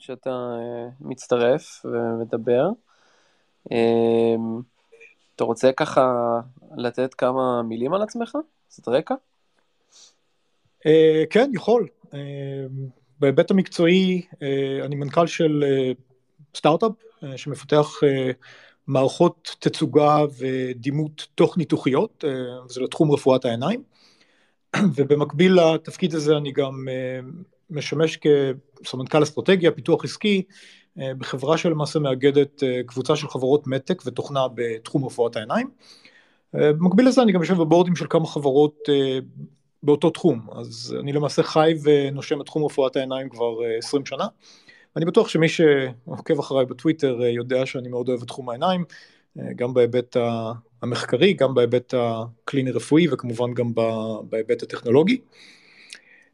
שאתה uh, מצטרף ומדבר. Um, אתה רוצה ככה לתת כמה מילים על עצמך? קצת רקע? Uh, כן, יכול. Uh, בהיבט המקצועי, אני מנכ"ל של סטארט-אפ שמפתח מערכות תצוגה ודימות תוך ניתוחיות, זה לתחום רפואת העיניים. ובמקביל לתפקיד הזה אני גם משמש כסמנכ"ל אסטרטגיה, פיתוח עסקי, אה, בחברה שלמעשה מאגדת אה, קבוצה של חברות מתק ותוכנה בתחום רפואת העיניים. אה, במקביל לזה אני גם יושב בבורדים של כמה חברות באותו תחום, אז אני למעשה חי ונושם את תחום רפואת העיניים כבר 20 שנה. אני בטוח שמי שעוקב אחריי בטוויטר יודע שאני מאוד אוהב את תחום העיניים, גם בהיבט המחקרי, גם בהיבט הקליני רפואי וכמובן גם בהיבט הטכנולוגי.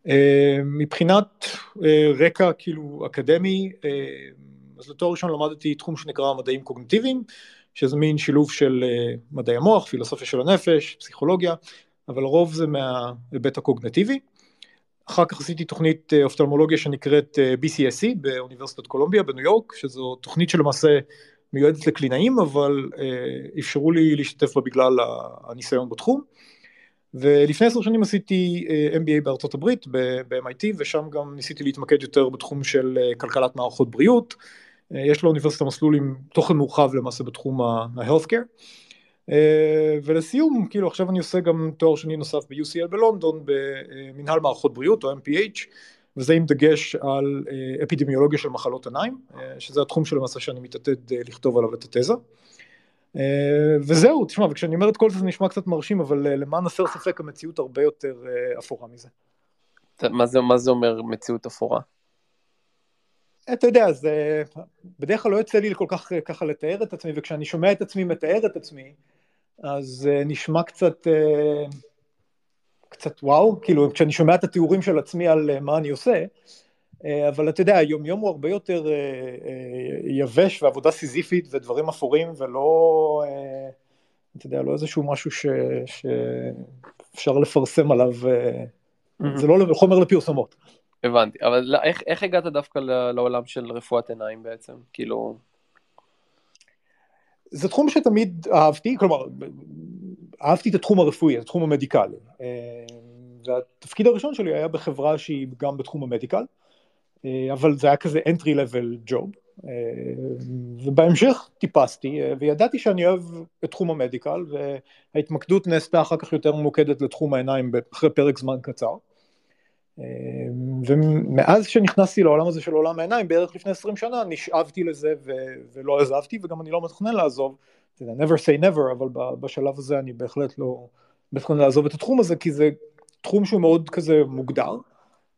אה, מבחינת אה, רקע כאילו אקדמי, אה, אז לתואר ראשון למדתי תחום שנקרא מדעים קוגניטיביים, שזה מין שילוב של מדעי המוח, פילוסופיה של הנפש, פסיכולוגיה, אבל לרוב זה מההיבט הקוגנטיבי. אחר כך עשיתי תוכנית אופטלמולוגיה שנקראת BCSC באוניברסיטת קולומביה בניו יורק, שזו תוכנית שלמעשה מיועדת לקלינאים, אבל אפשרו לי להשתתף בה בגלל הניסיון בתחום. ולפני עשר שנים עשיתי אה, MBA בארצות הברית, ב-MIT, ושם גם ניסיתי להתמקד יותר בתחום של אה, כלכלת מערכות בריאות. אה, יש לאוניברסיטה מסלול עם תוכן מורחב למעשה בתחום ה-healthcare. ולסיום, כאילו עכשיו אני עושה גם תואר שני נוסף ב-UCL בלונדון במנהל מערכות בריאות או MPH, וזה עם דגש על אפידמיולוגיה של מחלות עיניים, שזה התחום שלמעשה שאני מתעתד לכתוב עליו את התזה. אה, וזהו, תשמע, וכשאני אומר את כל זה זה נשמע קצת מרשים, אבל אה, למען הסר ספק המציאות הרבה יותר אה, אפורה מזה. מה זה, מה זה אומר מציאות אפורה? אתה יודע, זה בדרך כלל לא יוצא לי כל כך ככה לתאר את עצמי, וכשאני שומע את עצמי מתאר את עצמי, אז נשמע קצת, קצת וואו, כאילו כשאני שומע את התיאורים של עצמי על מה אני עושה, אבל אתה יודע, היום יום הוא הרבה יותר אה, אה, יבש ועבודה סיזיפית ודברים אפורים ולא, אתה יודע, לא איזשהו משהו ש, שאפשר לפרסם עליו. זה לא חומר לפרסומות. הבנתי, אבל לא, איך, איך הגעת דווקא לעולם של רפואת עיניים בעצם? כאילו... זה תחום שתמיד אהבתי, כלומר, אהבתי את התחום הרפואי, את התחום המדיקלי. והתפקיד הראשון שלי היה בחברה שהיא גם בתחום המדיקל. אה, אבל זה היה כזה entry level job, אה, ובהמשך טיפסתי אה, וידעתי שאני אוהב את תחום המדיקל וההתמקדות נעשתה אחר כך יותר ממוקדת לתחום העיניים אחרי פרק זמן קצר. ומאז שנכנסתי לעולם הזה של עולם העיניים בערך לפני 20 שנה נשאבתי לזה ו- ולא עזבתי וגם אני לא מתכנן לעזוב, never say never אבל בשלב הזה אני בהחלט לא מתכנן לעזוב את התחום הזה כי זה תחום שהוא מאוד כזה מוגדר.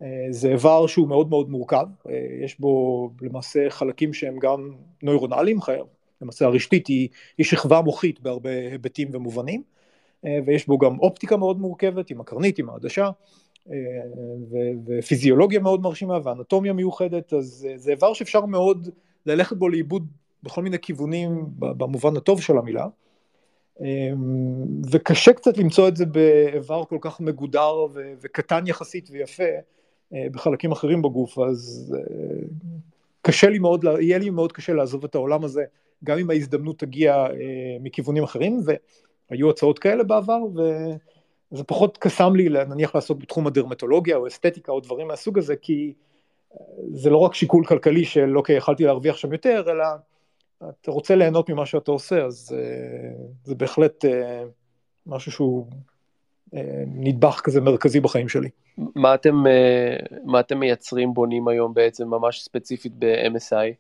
אה, זה איבר שהוא מאוד מאוד מורכב, אה, יש בו למעשה חלקים שהם גם נוירונליים, למעשה הרשתית היא, היא שכבה מוחית בהרבה היבטים ומובנים, אה, ויש בו גם אופטיקה מאוד מורכבת עם הקרנית, עם העדשה, ופיזיולוגיה מאוד מרשימה ואנטומיה מיוחדת, אז זה איבר שאפשר מאוד ללכת בו לאיבוד בכל מיני כיוונים במובן הטוב של המילה. וקשה קצת למצוא את זה באיבר כל כך מגודר וקטן יחסית ויפה בחלקים אחרים בגוף, אז אה, קשה לי מאוד, יהיה לי מאוד קשה לעזוב את העולם הזה, גם אם ההזדמנות תגיע אה, מכיוונים אחרים, והיו הצעות כאלה בעבר, וזה פחות קסם לי נניח לעסוק בתחום הדרמטולוגיה או אסתטיקה או דברים מהסוג הזה, כי זה לא רק שיקול כלכלי של אוקיי, יכלתי להרוויח שם יותר, אלא אתה רוצה ליהנות ממה שאתה עושה, אז זה בהחלט משהו שהוא נדבך כזה מרכזי בחיים שלי. מה אתם, אה, מה אתם מייצרים, בונים היום בעצם, ממש ספציפית ב-MSI?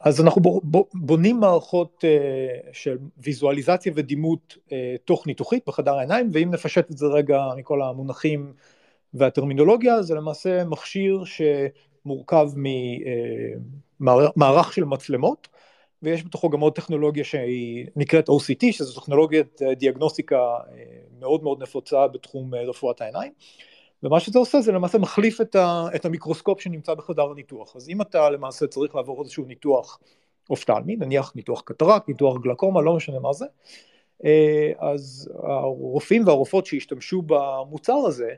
אז אנחנו בונים מערכות אה, של ויזואליזציה ודימות אה, תוך ניתוחית בחדר העיניים, ואם נפשט את זה רגע מכל המונחים והטרמינולוגיה, זה למעשה מכשיר מורכב ממערך של מצלמות, ויש בתוכו גם עוד טכנולוגיה שהיא נקראת OCT, שזו טכנולוגיית דיאגנוסטיקה מאוד מאוד נפוצה בתחום רפואת העיניים. ומה שזה עושה זה למעשה מחליף את, ה, את המיקרוסקופ שנמצא בחדר הניתוח. אז אם אתה למעשה צריך לעבור איזשהו ניתוח אופטלמי, נניח ניתוח קטרק, ניתוח גלקומה, לא משנה מה זה, אה, אז הרופאים והרופאות שהשתמשו במוצר הזה,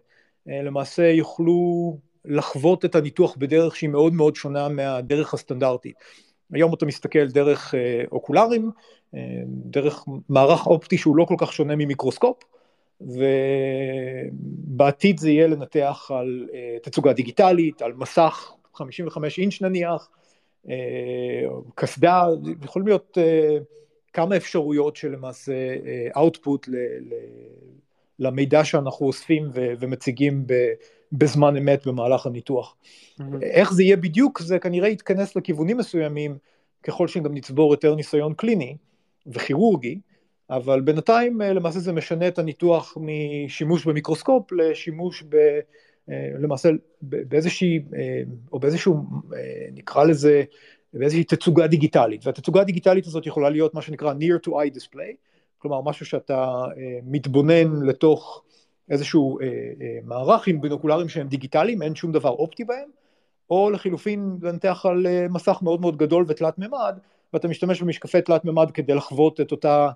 אה, למעשה יוכלו לחוות את הניתוח בדרך שהיא מאוד מאוד שונה מהדרך הסטנדרטית. היום אתה מסתכל דרך אה, אוקולרים, דרך מערך אופטי שהוא לא כל כך שונה ממיקרוסקופ, ובעתיד זה יהיה לנתח על תצוגה דיגיטלית, על מסך 55 אינץ' נניח, קסדה, יכולים להיות כמה אפשרויות של למעשה אה, output למידע שאנחנו אוספים ומציגים בזמן אמת במהלך הניתוח. Mm-hmm. איך זה יהיה בדיוק, זה כנראה יתכנס לכיוונים מסוימים, ככל שגם נצבור יותר ניסיון קליני וכירורגי, אבל בינתיים אה, למעשה זה משנה את הניתוח משימוש במיקרוסקופ לשימוש ב... אה, למעשה באיזושהי, או באיזשהו, נקרא לזה, באיזושהי תצוגה דיגיטלית, והתצוגה הדיגיטלית הזאת יכולה להיות מה שנקרא near to eye display, כלומר משהו שאתה אה, מתבונן לתוך איזשהו אה, אה, מערך עם בינוקולרים שהם דיגיטליים, אין שום דבר אופטי בהם, או לחילופין לנתח על אה, מסך מאוד מאוד גדול ותלת מימד, ואתה משתמש במשקפי תלת מימד כדי לחוות את אותה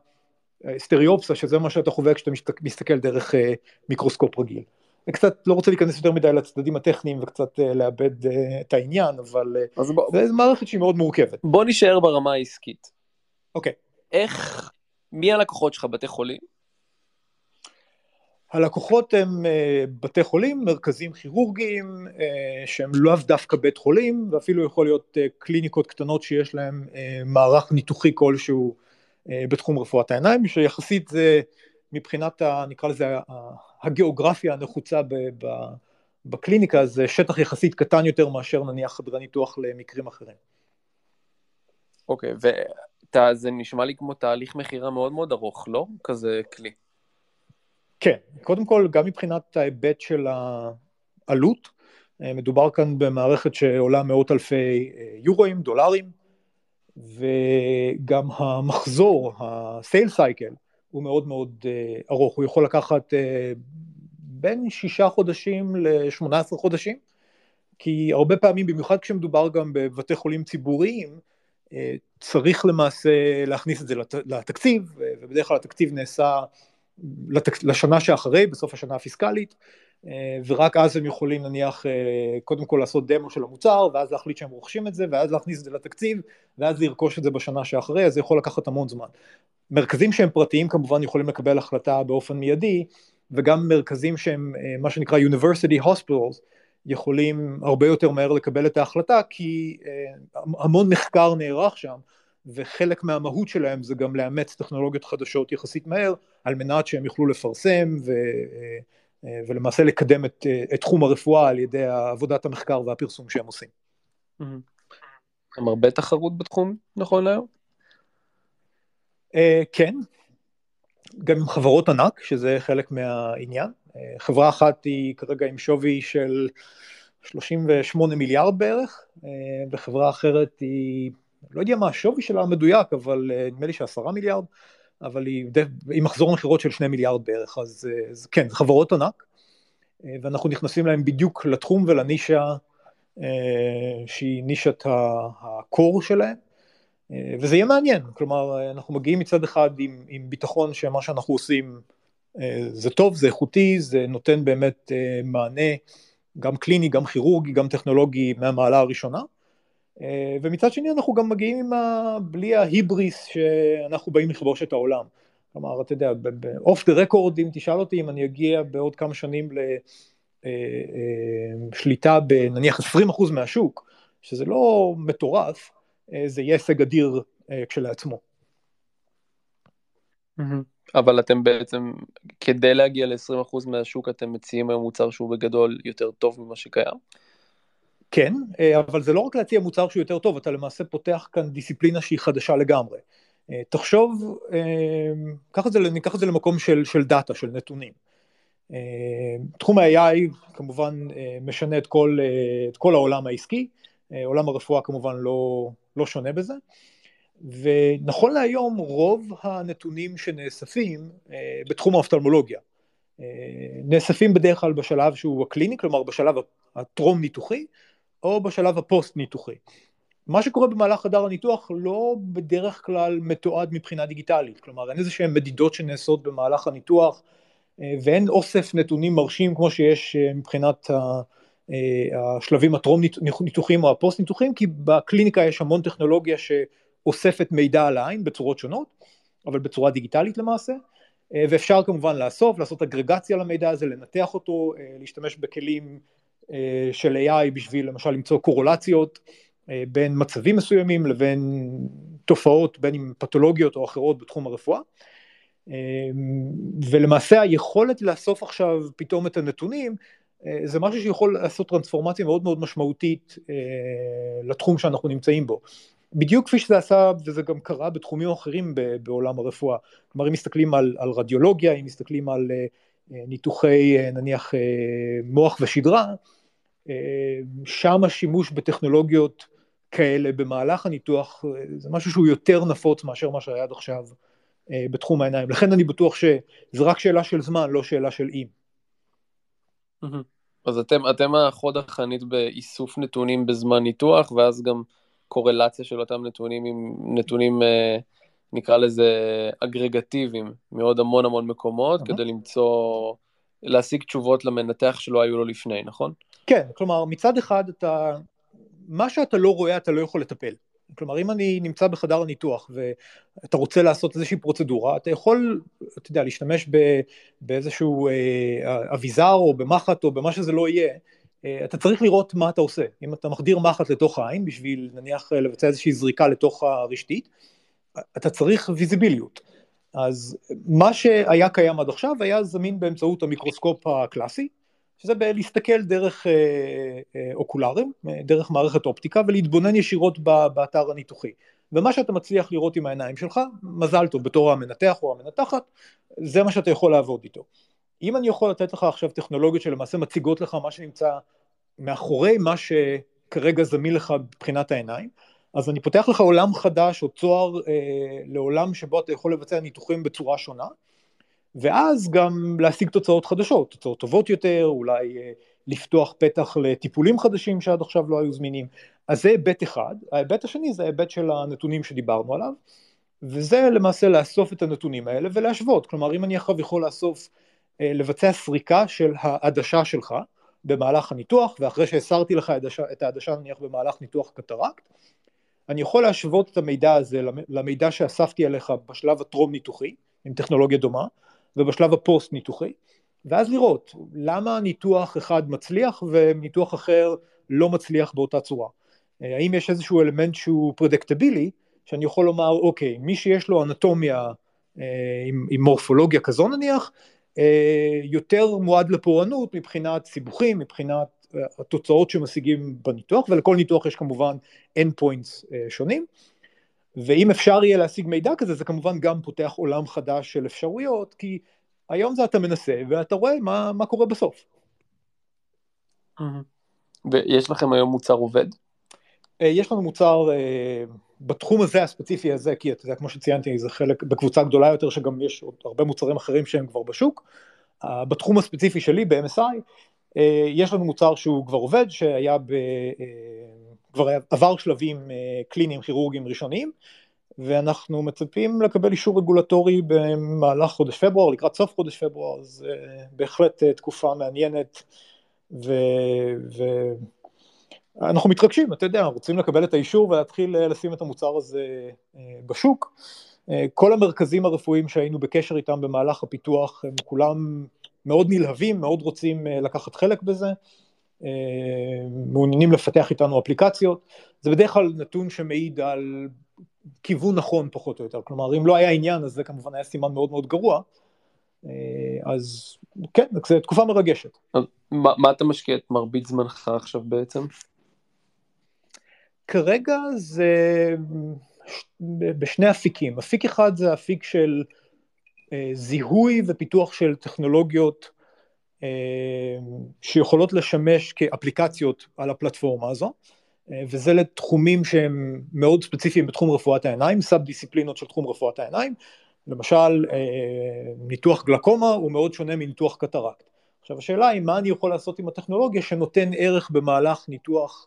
אה, סטריאופסה, שזה מה שאתה חווה כשאתה מסתכל דרך אה, מיקרוסקופ רגיל. אני קצת לא רוצה להיכנס יותר מדי לצדדים הטכניים וקצת uh, לאבד uh, את העניין, אבל uh, בוא, זו מערכת שהיא מאוד מורכבת. בוא נשאר ברמה העסקית. אוקיי. Okay. איך, מי הלקוחות שלך, בתי חולים? הלקוחות הם uh, בתי חולים, מרכזים כירורגיים, uh, שהם לאו דווקא בית חולים, ואפילו יכול להיות uh, קליניקות קטנות שיש להם מערך ניתוחי כלשהו בתחום רפואת העיניים, שיחסית זה מבחינת, ה, נקרא לזה, הגיאוגרפיה הנחוצה בקליניקה זה שטח יחסית קטן יותר מאשר נניח חדרי ניתוח למקרים אחרים. אוקיי, okay, וזה נשמע לי כמו תהליך מכירה מאוד מאוד ארוך, לא? כזה כלי. כן, קודם כל גם מבחינת ההיבט של העלות, אה, מדובר כאן במערכת שעולה מאות אלפי אה, יורואים, דולרים, וגם המחזור, ה-sale cycle, הוא מאוד מאוד uh, ארוך, הוא יכול לקחת בין שישה חודשים ל-18 חודשים, כי הרבה פעמים, במיוחד כשמדובר גם בבתי חולים ציבוריים, צריך למעשה להכניס את זה לת, לתקציב, ובדרך כלל התקציב נעשה לשנה שאחרי, בסוף השנה הפיסקלית, אה, ורק אז הם יכולים נניח אה, קודם כל לעשות דמו של המוצר ואז להחליט שהם רוכשים את זה ואז להכניס את זה לתקציב ואז לרכוש את זה בשנה שאחרי אז זה יכול לקחת המון זמן. מרכזים שהם פרטיים כמובן יכולים לקבל החלטה באופן מיידי וגם מרכזים שהם אה, מה שנקרא University Hospitals יכולים הרבה יותר מהר לקבל את ההחלטה כי המון מחקר נערך שם וחלק מהמהות שלהם זה גם לאמץ טכנולוגיות חדשות יחסית מהר על מנת שהם יוכלו לפרסם ו... אה, ולמעשה לקדם את, אה, את תחום הרפואה על ידי עבודת המחקר והפרסום שהם עושים. הם הרבה תחרות בתחום נכון להיום? אה, כן, גם עם חברות ענק, שזה חלק מהעניין. חברה אחת היא כרגע עם שווי של 38 מיליארד בערך, וחברה אחרת היא, לא יודע מה השווי שלה המדויק, אבל נדמה לי שעשרה מיליארד. אבל היא, היא מחזור מכירות של שני מיליארד בערך, אז, אז כן, זה חברות ענק, אה, ואנחנו נכנסים להם בדיוק לתחום ולנישה אה, שהיא נישת הקור שלהם, אה, וזה יהיה מעניין, כלומר אנחנו מגיעים מצד אחד עם, עם ביטחון שמה שאנחנו עושים זה טוב, זה איכותי, זה נותן באמת מענה גם קליני, גם כירורגי, גם טכנולוגי מהמעלה הראשונה, אה, ומצד שני אנחנו גם מגיעים עם ה... בלי ההיבריס שאנחנו באים לכבוש את העולם. כלומר, אתה יודע, אוף דה רקורד, אם תשאל אותי אם אני אגיע בעוד כמה שנים לשליטה אה, אה, בנניח 20% מהשוק, שזה לא מטורף, זה יהיה הישג אדיר כשלעצמו. אבל אתם בעצם, כדי להגיע ל-20% מהשוק, אתם מציעים היום מוצר שהוא בגדול יותר טוב ממה שקיים? כן, אה, אבל זה לא רק להציע מוצר שהוא יותר טוב, אתה למעשה פותח כאן דיסציפלינה שהיא חדשה לגמרי. אה, תחשוב, אה, קח את זה, ניקח את זה למקום של, של דאטה, של נתונים. תחום ה-AI כמובן משנה את כל, את כל העולם העסקי, עולם הרפואה כמובן לא, לא שונה בזה, ונכון להיום רוב הנתונים שנאספים בתחום האופטלמולוגיה, נאספים בדרך כלל בשלב שהוא הקליני, כלומר בשלב הטרום ניתוחי, או בשלב הפוסט ניתוחי. מה שקורה במהלך חדר הניתוח לא בדרך כלל מתועד מבחינה דיגיטלית, כלומר אין איזה שהן מדידות שנעשות במהלך הניתוח ואין אוסף נתונים מרשים כמו שיש מבחינת השלבים הטרום ניתוחים או הפוסט ניתוחים, כי בקליניקה יש המון טכנולוגיה שאוספת מידע על העין בצורות שונות, אבל בצורה דיגיטלית למעשה, ואפשר כמובן לאסוף, לעשות אגרגציה למידע הזה, לנתח אותו, להשתמש בכלים של AI בשביל למשל למצוא קורולציות בין מצבים מסוימים לבין תופעות בין אם פתולוגיות או אחרות בתחום הרפואה ולמעשה היכולת לאסוף עכשיו פתאום את הנתונים זה משהו שיכול לעשות טרנספורמציה מאוד מאוד משמעותית לתחום שאנחנו נמצאים בו. בדיוק כפי שזה עשה וזה גם קרה בתחומים אחרים בעולם הרפואה, כלומר אם מסתכלים על, על רדיולוגיה, אם מסתכלים על ניתוחי נניח מוח ושדרה, שם השימוש בטכנולוגיות כאלה במהלך הניתוח זה משהו שהוא יותר נפוץ מאשר מה שהיה עד עכשיו בתחום העיניים, לכן אני בטוח שזה רק שאלה של זמן, לא שאלה של אם. אז אתם, אתם החוד החנית באיסוף נתונים בזמן ניתוח, ואז גם קורלציה של אותם נתונים עם נתונים, נקרא לזה אגרגטיביים, מעוד המון המון מקומות. כדי למצוא, להשיג תשובות למנתח שלא היו לו לפני, נכון? כן, כלומר מצד אחד אתה, מה שאתה לא רואה אתה לא יכול לטפל. כלומר אם אני נמצא בחדר הניתוח ואתה רוצה לעשות איזושהי פרוצדורה, אתה יכול, אתה יודע, להשתמש באיזשהו אה, אביזר או במחט או במה שזה לא יהיה, אה, אתה צריך לראות מה אתה עושה. אם אתה מחדיר מחט לתוך העין בשביל נניח לבצע איזושהי זריקה לתוך הרשתית, אתה צריך ויזיביליות. אז מה שהיה קיים עד עכשיו היה זמין באמצעות המיקרוסקופ הקלאסי, שזה בלהסתכל דרך אה, אה, אוקולרים, דרך מערכת אופטיקה ולהתבונן ישירות באתר הניתוחי. ומה שאתה מצליח לראות עם העיניים שלך, מזל טוב בתור המנתח או המנתחת, זה מה שאתה יכול לעבוד איתו. אם אני יכול לתת לך עכשיו טכנולוגיות שלמעשה מציגות לך מה שנמצא מאחורי מה שכרגע זמין לך מבחינת העיניים, אז אני פותח לך עולם חדש או צוהר אה, לעולם שבו אתה יכול לבצע ניתוחים בצורה שונה, ואז גם להשיג תוצאות חדשות, תוצאות טובות יותר, אולי אה, לפתוח פתח לטיפולים חדשים שעד עכשיו לא היו זמינים. אז זה היבט אחד, ההיבט השני זה ההיבט של הנתונים שדיברנו עליו, וזה למעשה לאסוף את הנתונים האלה ולהשוות, כלומר אם אני עכשיו יכול לאסוף, אה, לבצע סריקה של העדשה שלך במהלך הניתוח, ואחרי שהסרתי לך את העדשה נניח במהלך ניתוח קטרקט, אני יכול להשוות את המידע הזה למידע שאספתי עליך בשלב הטרום ניתוחי, עם טכנולוגיה דומה, ובשלב הפוסט ניתוחי, ואז לראות למה ניתוח אחד מצליח וניתוח אחר לא מצליח באותה צורה. אה, האם יש איזשהו אלמנט שהוא פרדקטבילי, שאני יכול לומר, אוקיי, מי שיש לו אנטומיה אה, עם, עם מורפולוגיה כזו נניח, אה, יותר מועד לפורענות מבחינת סיבוכים, מבחינת התוצאות שמשיגים בניתוח, ולכל ניתוח יש כמובן endpoints שונים. ואם אפשר יהיה להשיג מידע כזה, זה כמובן גם פותח עולם חדש של אפשרויות, כי היום זה אתה מנסה ואתה רואה מה, מה קורה בסוף. ויש לכם היום מוצר עובד? אה, יש לנו מוצר אה, בתחום הזה הספציפי הזה, כי אתה יודע, כמו שציינתי, זה חלק בקבוצה גדולה יותר שגם יש עוד הרבה מוצרים אחרים שהם כבר בשוק. אה, בתחום הספציפי שלי, ב-MSI, יש לנו מוצר שהוא כבר עובד, שהיה ב... כבר עבר שלבים אה, קליניים כירורגיים ראשוניים, ואנחנו מצפים לקבל אישור רגולטורי במהלך חודש פברואר, לקראת סוף חודש פברואר, אז אה, בהחלט אה, תקופה מעניינת, ואנחנו ו... מתרגשים, אתה יודע, רוצים לקבל את האישור ולהתחיל לשים את המוצר הזה בשוק. כל המרכזים הרפואיים שהיינו בקשר איתם במהלך הפיתוח, הם כולם מאוד נלהבים, מאוד רוצים לקחת חלק בזה. מעוניינים לפתח איתנו אפליקציות, זה בדרך כלל נתון שמעיד על כיוון נכון פחות או יותר, כלומר אם לא היה עניין אז זה כמובן היה סימן מאוד מאוד גרוע, אז כן, זו תקופה מרגשת. מה, מה אתה משקיע את מרבית זמנך עכשיו בעצם? כרגע זה בשני אפיקים, אפיק אחד זה אפיק של זיהוי ופיתוח של טכנולוגיות שיכולות לשמש כאפליקציות על הפלטפורמה הזו, וזה לתחומים שהם מאוד ספציפיים בתחום רפואת העיניים, סאב דיסציפלינות של תחום רפואת העיניים, למשל ניתוח גלקומה הוא מאוד שונה מניתוח קטרקט. עכשיו השאלה היא מה אני יכול לעשות עם הטכנולוגיה שנותן ערך במהלך ניתוח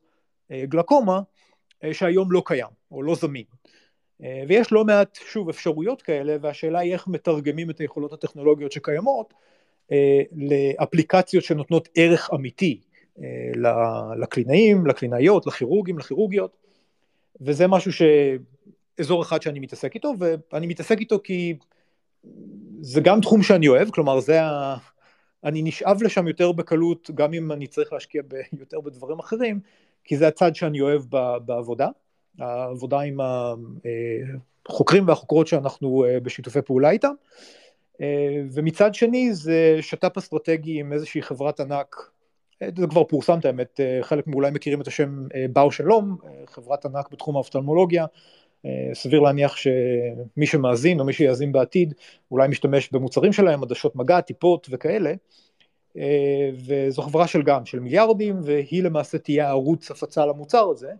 גלקומה שהיום לא קיים או לא זמין. ויש לא מעט, שוב, אפשרויות כאלה, והשאלה היא איך מתרגמים את היכולות הטכנולוגיות שקיימות לאפליקציות שנותנות ערך אמיתי לקלינאים, לקלינאיות, לכירורגים, לכירורגיות, וזה משהו ש... אזור אחד שאני מתעסק איתו, ואני מתעסק איתו כי זה גם תחום שאני אוהב, כלומר זה ה... אני נשאב לשם יותר בקלות, גם אם אני צריך להשקיע ב... יותר בדברים אחרים, כי זה הצד שאני אוהב בעבודה, העבודה עם החוקרים והחוקרות שאנחנו אה, בשיתופי פעולה איתם, אה, ומצד שני זה שת"פ אסטרטגי עם איזושהי חברת ענק, אה, זה כבר פורסם את האמת, חלק מאולי מכירים את השם באו שלום, חברת ענק בתחום האופטלמולוגיה, סביר להניח שמי שמאזין או מי שיאזין בעתיד אולי משתמש במוצרים שלהם, עדשות מגע, טיפות וכאלה, וזו חברה של גם, של מיליארדים, והיא למעשה תהיה ערוץ הפצה למוצר הזה,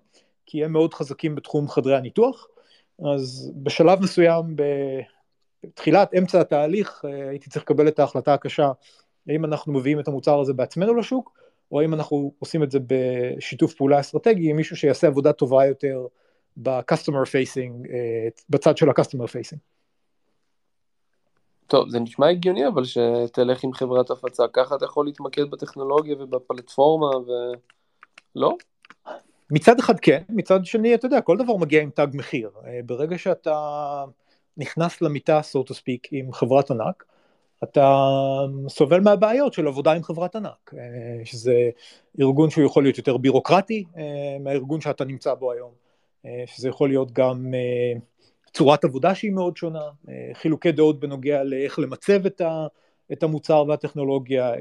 כי הם מאוד חזקים בתחום חדרי הניתוח, אז בשלב מסוים, בתחילת, אמצע התהליך, הייתי צריך לקבל את ההחלטה הקשה, האם אנחנו מביאים את המוצר הזה בעצמנו לשוק, או האם אנחנו עושים את זה בשיתוף פעולה אסטרטגי עם מישהו שיעשה עבודה טובה יותר ב-customer facing, אה, בצד של ה-customer facing. טוב, זה נשמע הגיוני אבל שתלך עם חברת הפצה, ככה אתה יכול להתמקד בטכנולוגיה ובפלטפורמה ולא? מצד אחד כן, מצד שני אתה יודע, כל דבר מגיע עם תג מחיר. אה, ברגע שאתה נכנס למיטה, so to speak, עם חברת ענק, אתה סובל מהבעיות של עבודה עם חברת ענק, אה, שזה ארגון שהוא יכול להיות יותר בירוקרטי מהארגון שאתה נמצא בו היום. אה, שזה יכול להיות גם אה, צורת עבודה שהיא מאוד שונה, אה, חילוקי דעות בנוגע לאיך למצב את המוצר והטכנולוגיה,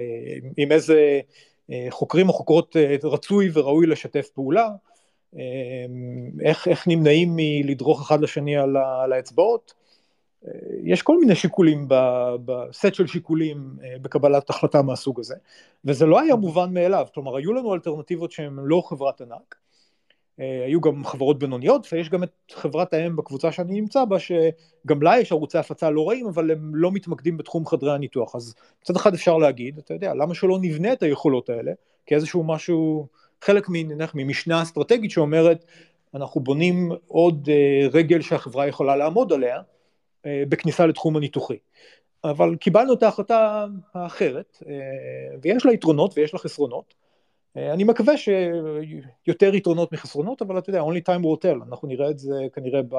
עם איזה חוקרים או חוקרות רצוי וראוי לשתף פעולה, איך, איך נמנעים מלדרוך אחד לשני על, על האצבעות. יש כל מיני שיקולים, בסט של שיקולים בקבלת החלטה מהסוג הזה, וזה לא היה מובן מאליו, כלומר היו לנו אלטרנטיבות שהן לא חברת ענק, אה, היו גם חברות בינוניות ויש גם את חברת האם בקבוצה שאני נמצא בה שגם לה יש ערוצי הפצה לא רעים אבל הם לא מתמקדים בתחום חדרי הניתוח. אז מצד אחד אפשר להגיד אתה יודע למה שלא נבנה את היכולות האלה? כאיזשהו משהו חלק ממשנה אסטרטגית שאומרת אנחנו בונים עוד אה, רגל שהחברה יכולה לעמוד עליה אה, בכניסה לתחום הניתוחי. אבל קיבלנו את ההחלטה האחרת ויש לה יתרונות ויש לה חסרונות אה, אני מקווה שיותר יתרונות מחסרונות, אבל אתה יודע, only time will tell, אנחנו נראה את זה כנראה ב...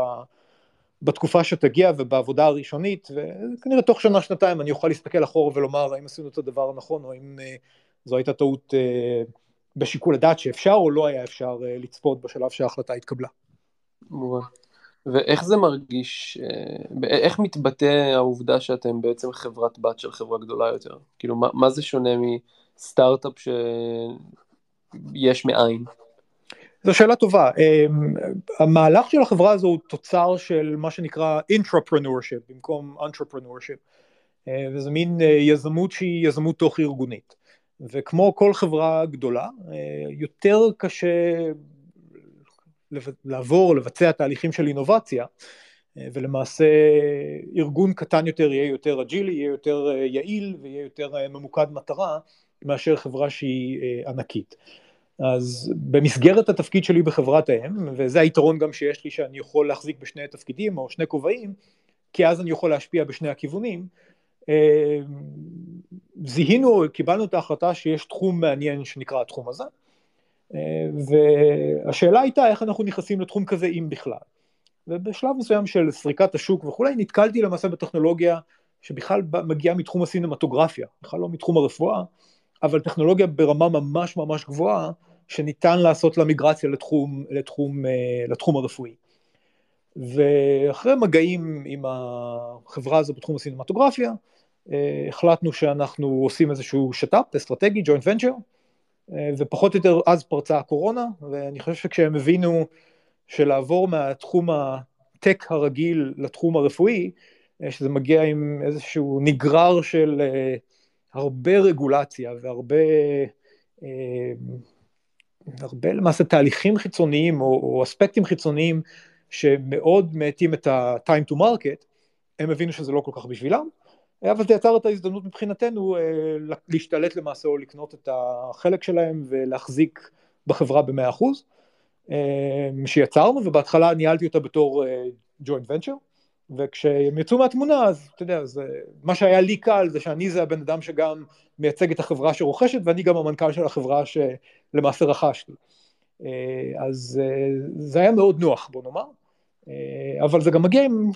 בתקופה שתגיע ובעבודה הראשונית, וכנראה תוך שנה, שנתיים אני אוכל להסתכל אחורה ולומר האם עשינו את הדבר הנכון, או אם אה, זו הייתה טעות אה, בשיקול הדעת שאפשר או לא היה אפשר לצפות בשלב שההחלטה התקבלה. ואיך זה מרגיש, איך מתבטא העובדה שאתם בעצם חברת בת של חברה גדולה יותר? כאילו, מה, מה זה שונה מסטארט-אפ ש... יש מאין? זו שאלה טובה. אמ, המהלך של החברה הזו הוא תוצר של מה שנקרא intrapreneurship במקום entrepreneurship. אה, וזה מין אה, יזמות שהיא יזמות תוך ארגונית. וכמו כל חברה גדולה, אה, יותר קשה לעבור, לבצע תהליכים של אינובציה, ולמעשה ארגון קטן יותר יהיה יותר אג'ילי, יהיה יותר יעיל ויהיה יותר ממוקד מטרה מאשר חברה שהיא ענקית. אז במסגרת התפקיד שלי בחברת האם, וזה היתרון גם שיש לי שאני יכול להחזיק בשני תפקידים או שני כובעים, כי אז אני יכול להשפיע בשני הכיוונים, אה, זיהינו, קיבלנו את ההחלטה שיש תחום מעניין שנקרא התחום הזה, אה, והשאלה הייתה איך אנחנו נכנסים לתחום כזה אם בכלל. ובשלב מסוים של סריקת השוק וכולי, נתקלתי למעשה בטכנולוגיה שבכלל מגיעה מתחום הסינמטוגרפיה, בכלל לא מתחום הרפואה, אבל טכנולוגיה ברמה ממש ממש גבוהה, שניתן לעשות לה מיגרציה לתחום, לתחום, אה, לתחום הרפואי. ואחרי מגעים עם החברה הזו בתחום הסינמטוגרפיה, אה, החלטנו שאנחנו עושים איזשהו שת"פ אסטרטגי, ג'וינט ונצ'ר, אה, ופחות או יותר אז פרצה הקורונה, ואני חושב שכשהם הבינו שלעבור מהתחום הטק הרגיל לתחום הרפואי, שזה מגיע עם איזשהו נגרר של הרבה רגולציה והרבה הרבה למעשה תהליכים חיצוניים או, או אספקטים חיצוניים שמאוד מאטים את ה-time to market, הם הבינו שזה לא כל כך בשבילם, אבל זה יצר את ההזדמנות מבחינתנו אה, להשתלט למעשה או לקנות את החלק שלהם ולהחזיק בחברה במאה אחוז, אה, שיצרנו ובהתחלה ניהלתי אותה בתור אה, ונצ'ר, וכשהם יצאו מהתמונה אז אתה יודע, זה, מה שהיה לי קל זה שאני זה הבן אדם שגם מייצג את החברה שרוכשת ואני גם המנכ"ל של החברה שלמעשה רכשתי. אז זה היה מאוד נוח בוא נאמר, אבל זה גם מגיע עם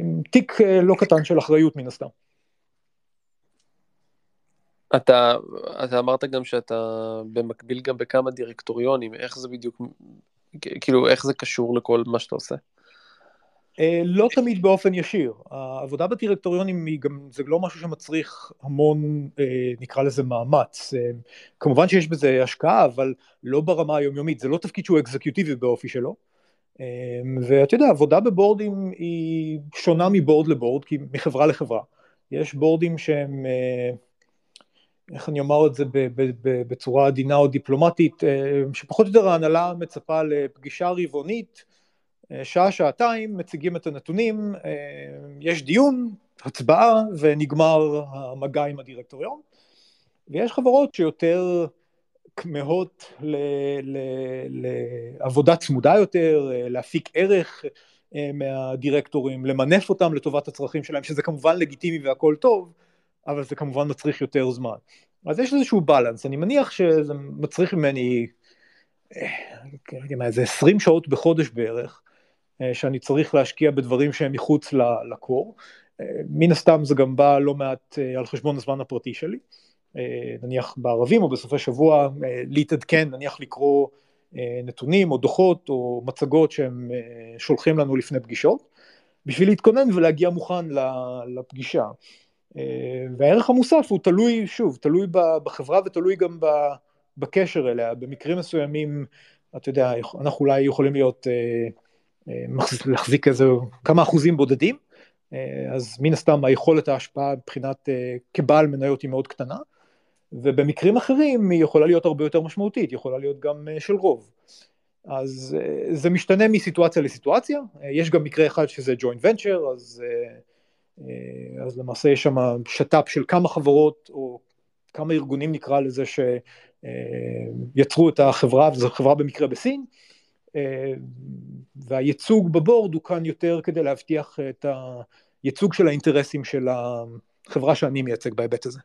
עם תיק אה, לא קטן של אחריות מן הסתם. אתה, אתה אמרת גם שאתה במקביל גם בכמה דירקטוריונים, איך זה בדיוק, כאילו איך זה קשור לכל מה שאתה עושה? אה, לא תמיד באופן ישיר, העבודה בדירקטוריונים היא גם, זה לא משהו שמצריך המון, אה, נקרא לזה מאמץ, כמובן שיש בזה השקעה, אבל לא ברמה היומיומית, זה לא תפקיד שהוא אקזקיוטיבי באופי שלו. ואתה יודע, עבודה בבורדים היא שונה מבורד לבורד, כי מחברה לחברה. יש בורדים שהם, אה, איך אני אומר את זה בצורה עדינה או דיפלומטית, אה, שפחות או יותר ההנהלה מצפה לפגישה רבעונית, אה, שעה-שעתיים, מציגים את הנתונים, יש דיון, הצבעה ונגמר המגע עם הדירקטוריון. ויש חברות שיותר כמהות לעבודה צמודה יותר, להפיק ערך אה, מהדירקטורים, למנף אותם לטובת הצרכים שלהם, שזה כמובן לגיטימי והכל טוב, אבל זה כמובן מצריך יותר זמן. אז יש איזשהו בלנס, אני מניח שזה מצריך ממני, אה, לא יודע מה, איזה 20 שעות בחודש בערך, אה, שאני צריך להשקיע בדברים שהם מחוץ לקור. מן הסתם זה גם בא לא מעט על חשבון הזמן הפרטי שלי. אה, נניח בערבים או בסופי שבוע אה, להתעדכן, נניח לקרוא אה, נתונים או דוחות או מצגות שהם שולחים לנו לפני פגישות, בשביל להתכונן ולהגיע מוכן לפגישה. והערך המוסף הוא תלוי, שוב, תלוי בחברה ותלוי גם בקשר אליה, במקרים מסוימים, אתה יודע, אנחנו אולי יכולים להיות, להחזיק איזה כמה אחוזים בודדים, אז מן הסתם היכולת ההשפעה מבחינת, כבעל מניות היא מאוד קטנה, ובמקרים אחרים היא יכולה להיות הרבה יותר משמעותית, היא יכולה להיות גם אה, של רוב. אז אה, זה משתנה מסיטואציה לסיטואציה, אה, יש גם מקרה אחד שזה ג'וינט ונצ'ר, אז, אז למעשה יש שם שת"פ של כמה חברות, או כמה ארגונים נקרא לזה, שיצרו את החברה, וזו חברה במקרה בסין, והייצוג בבורד הוא כאן יותר כדי להבטיח את הייצוג של האינטרסים של החברה שאני מייצג בהיבט הזה.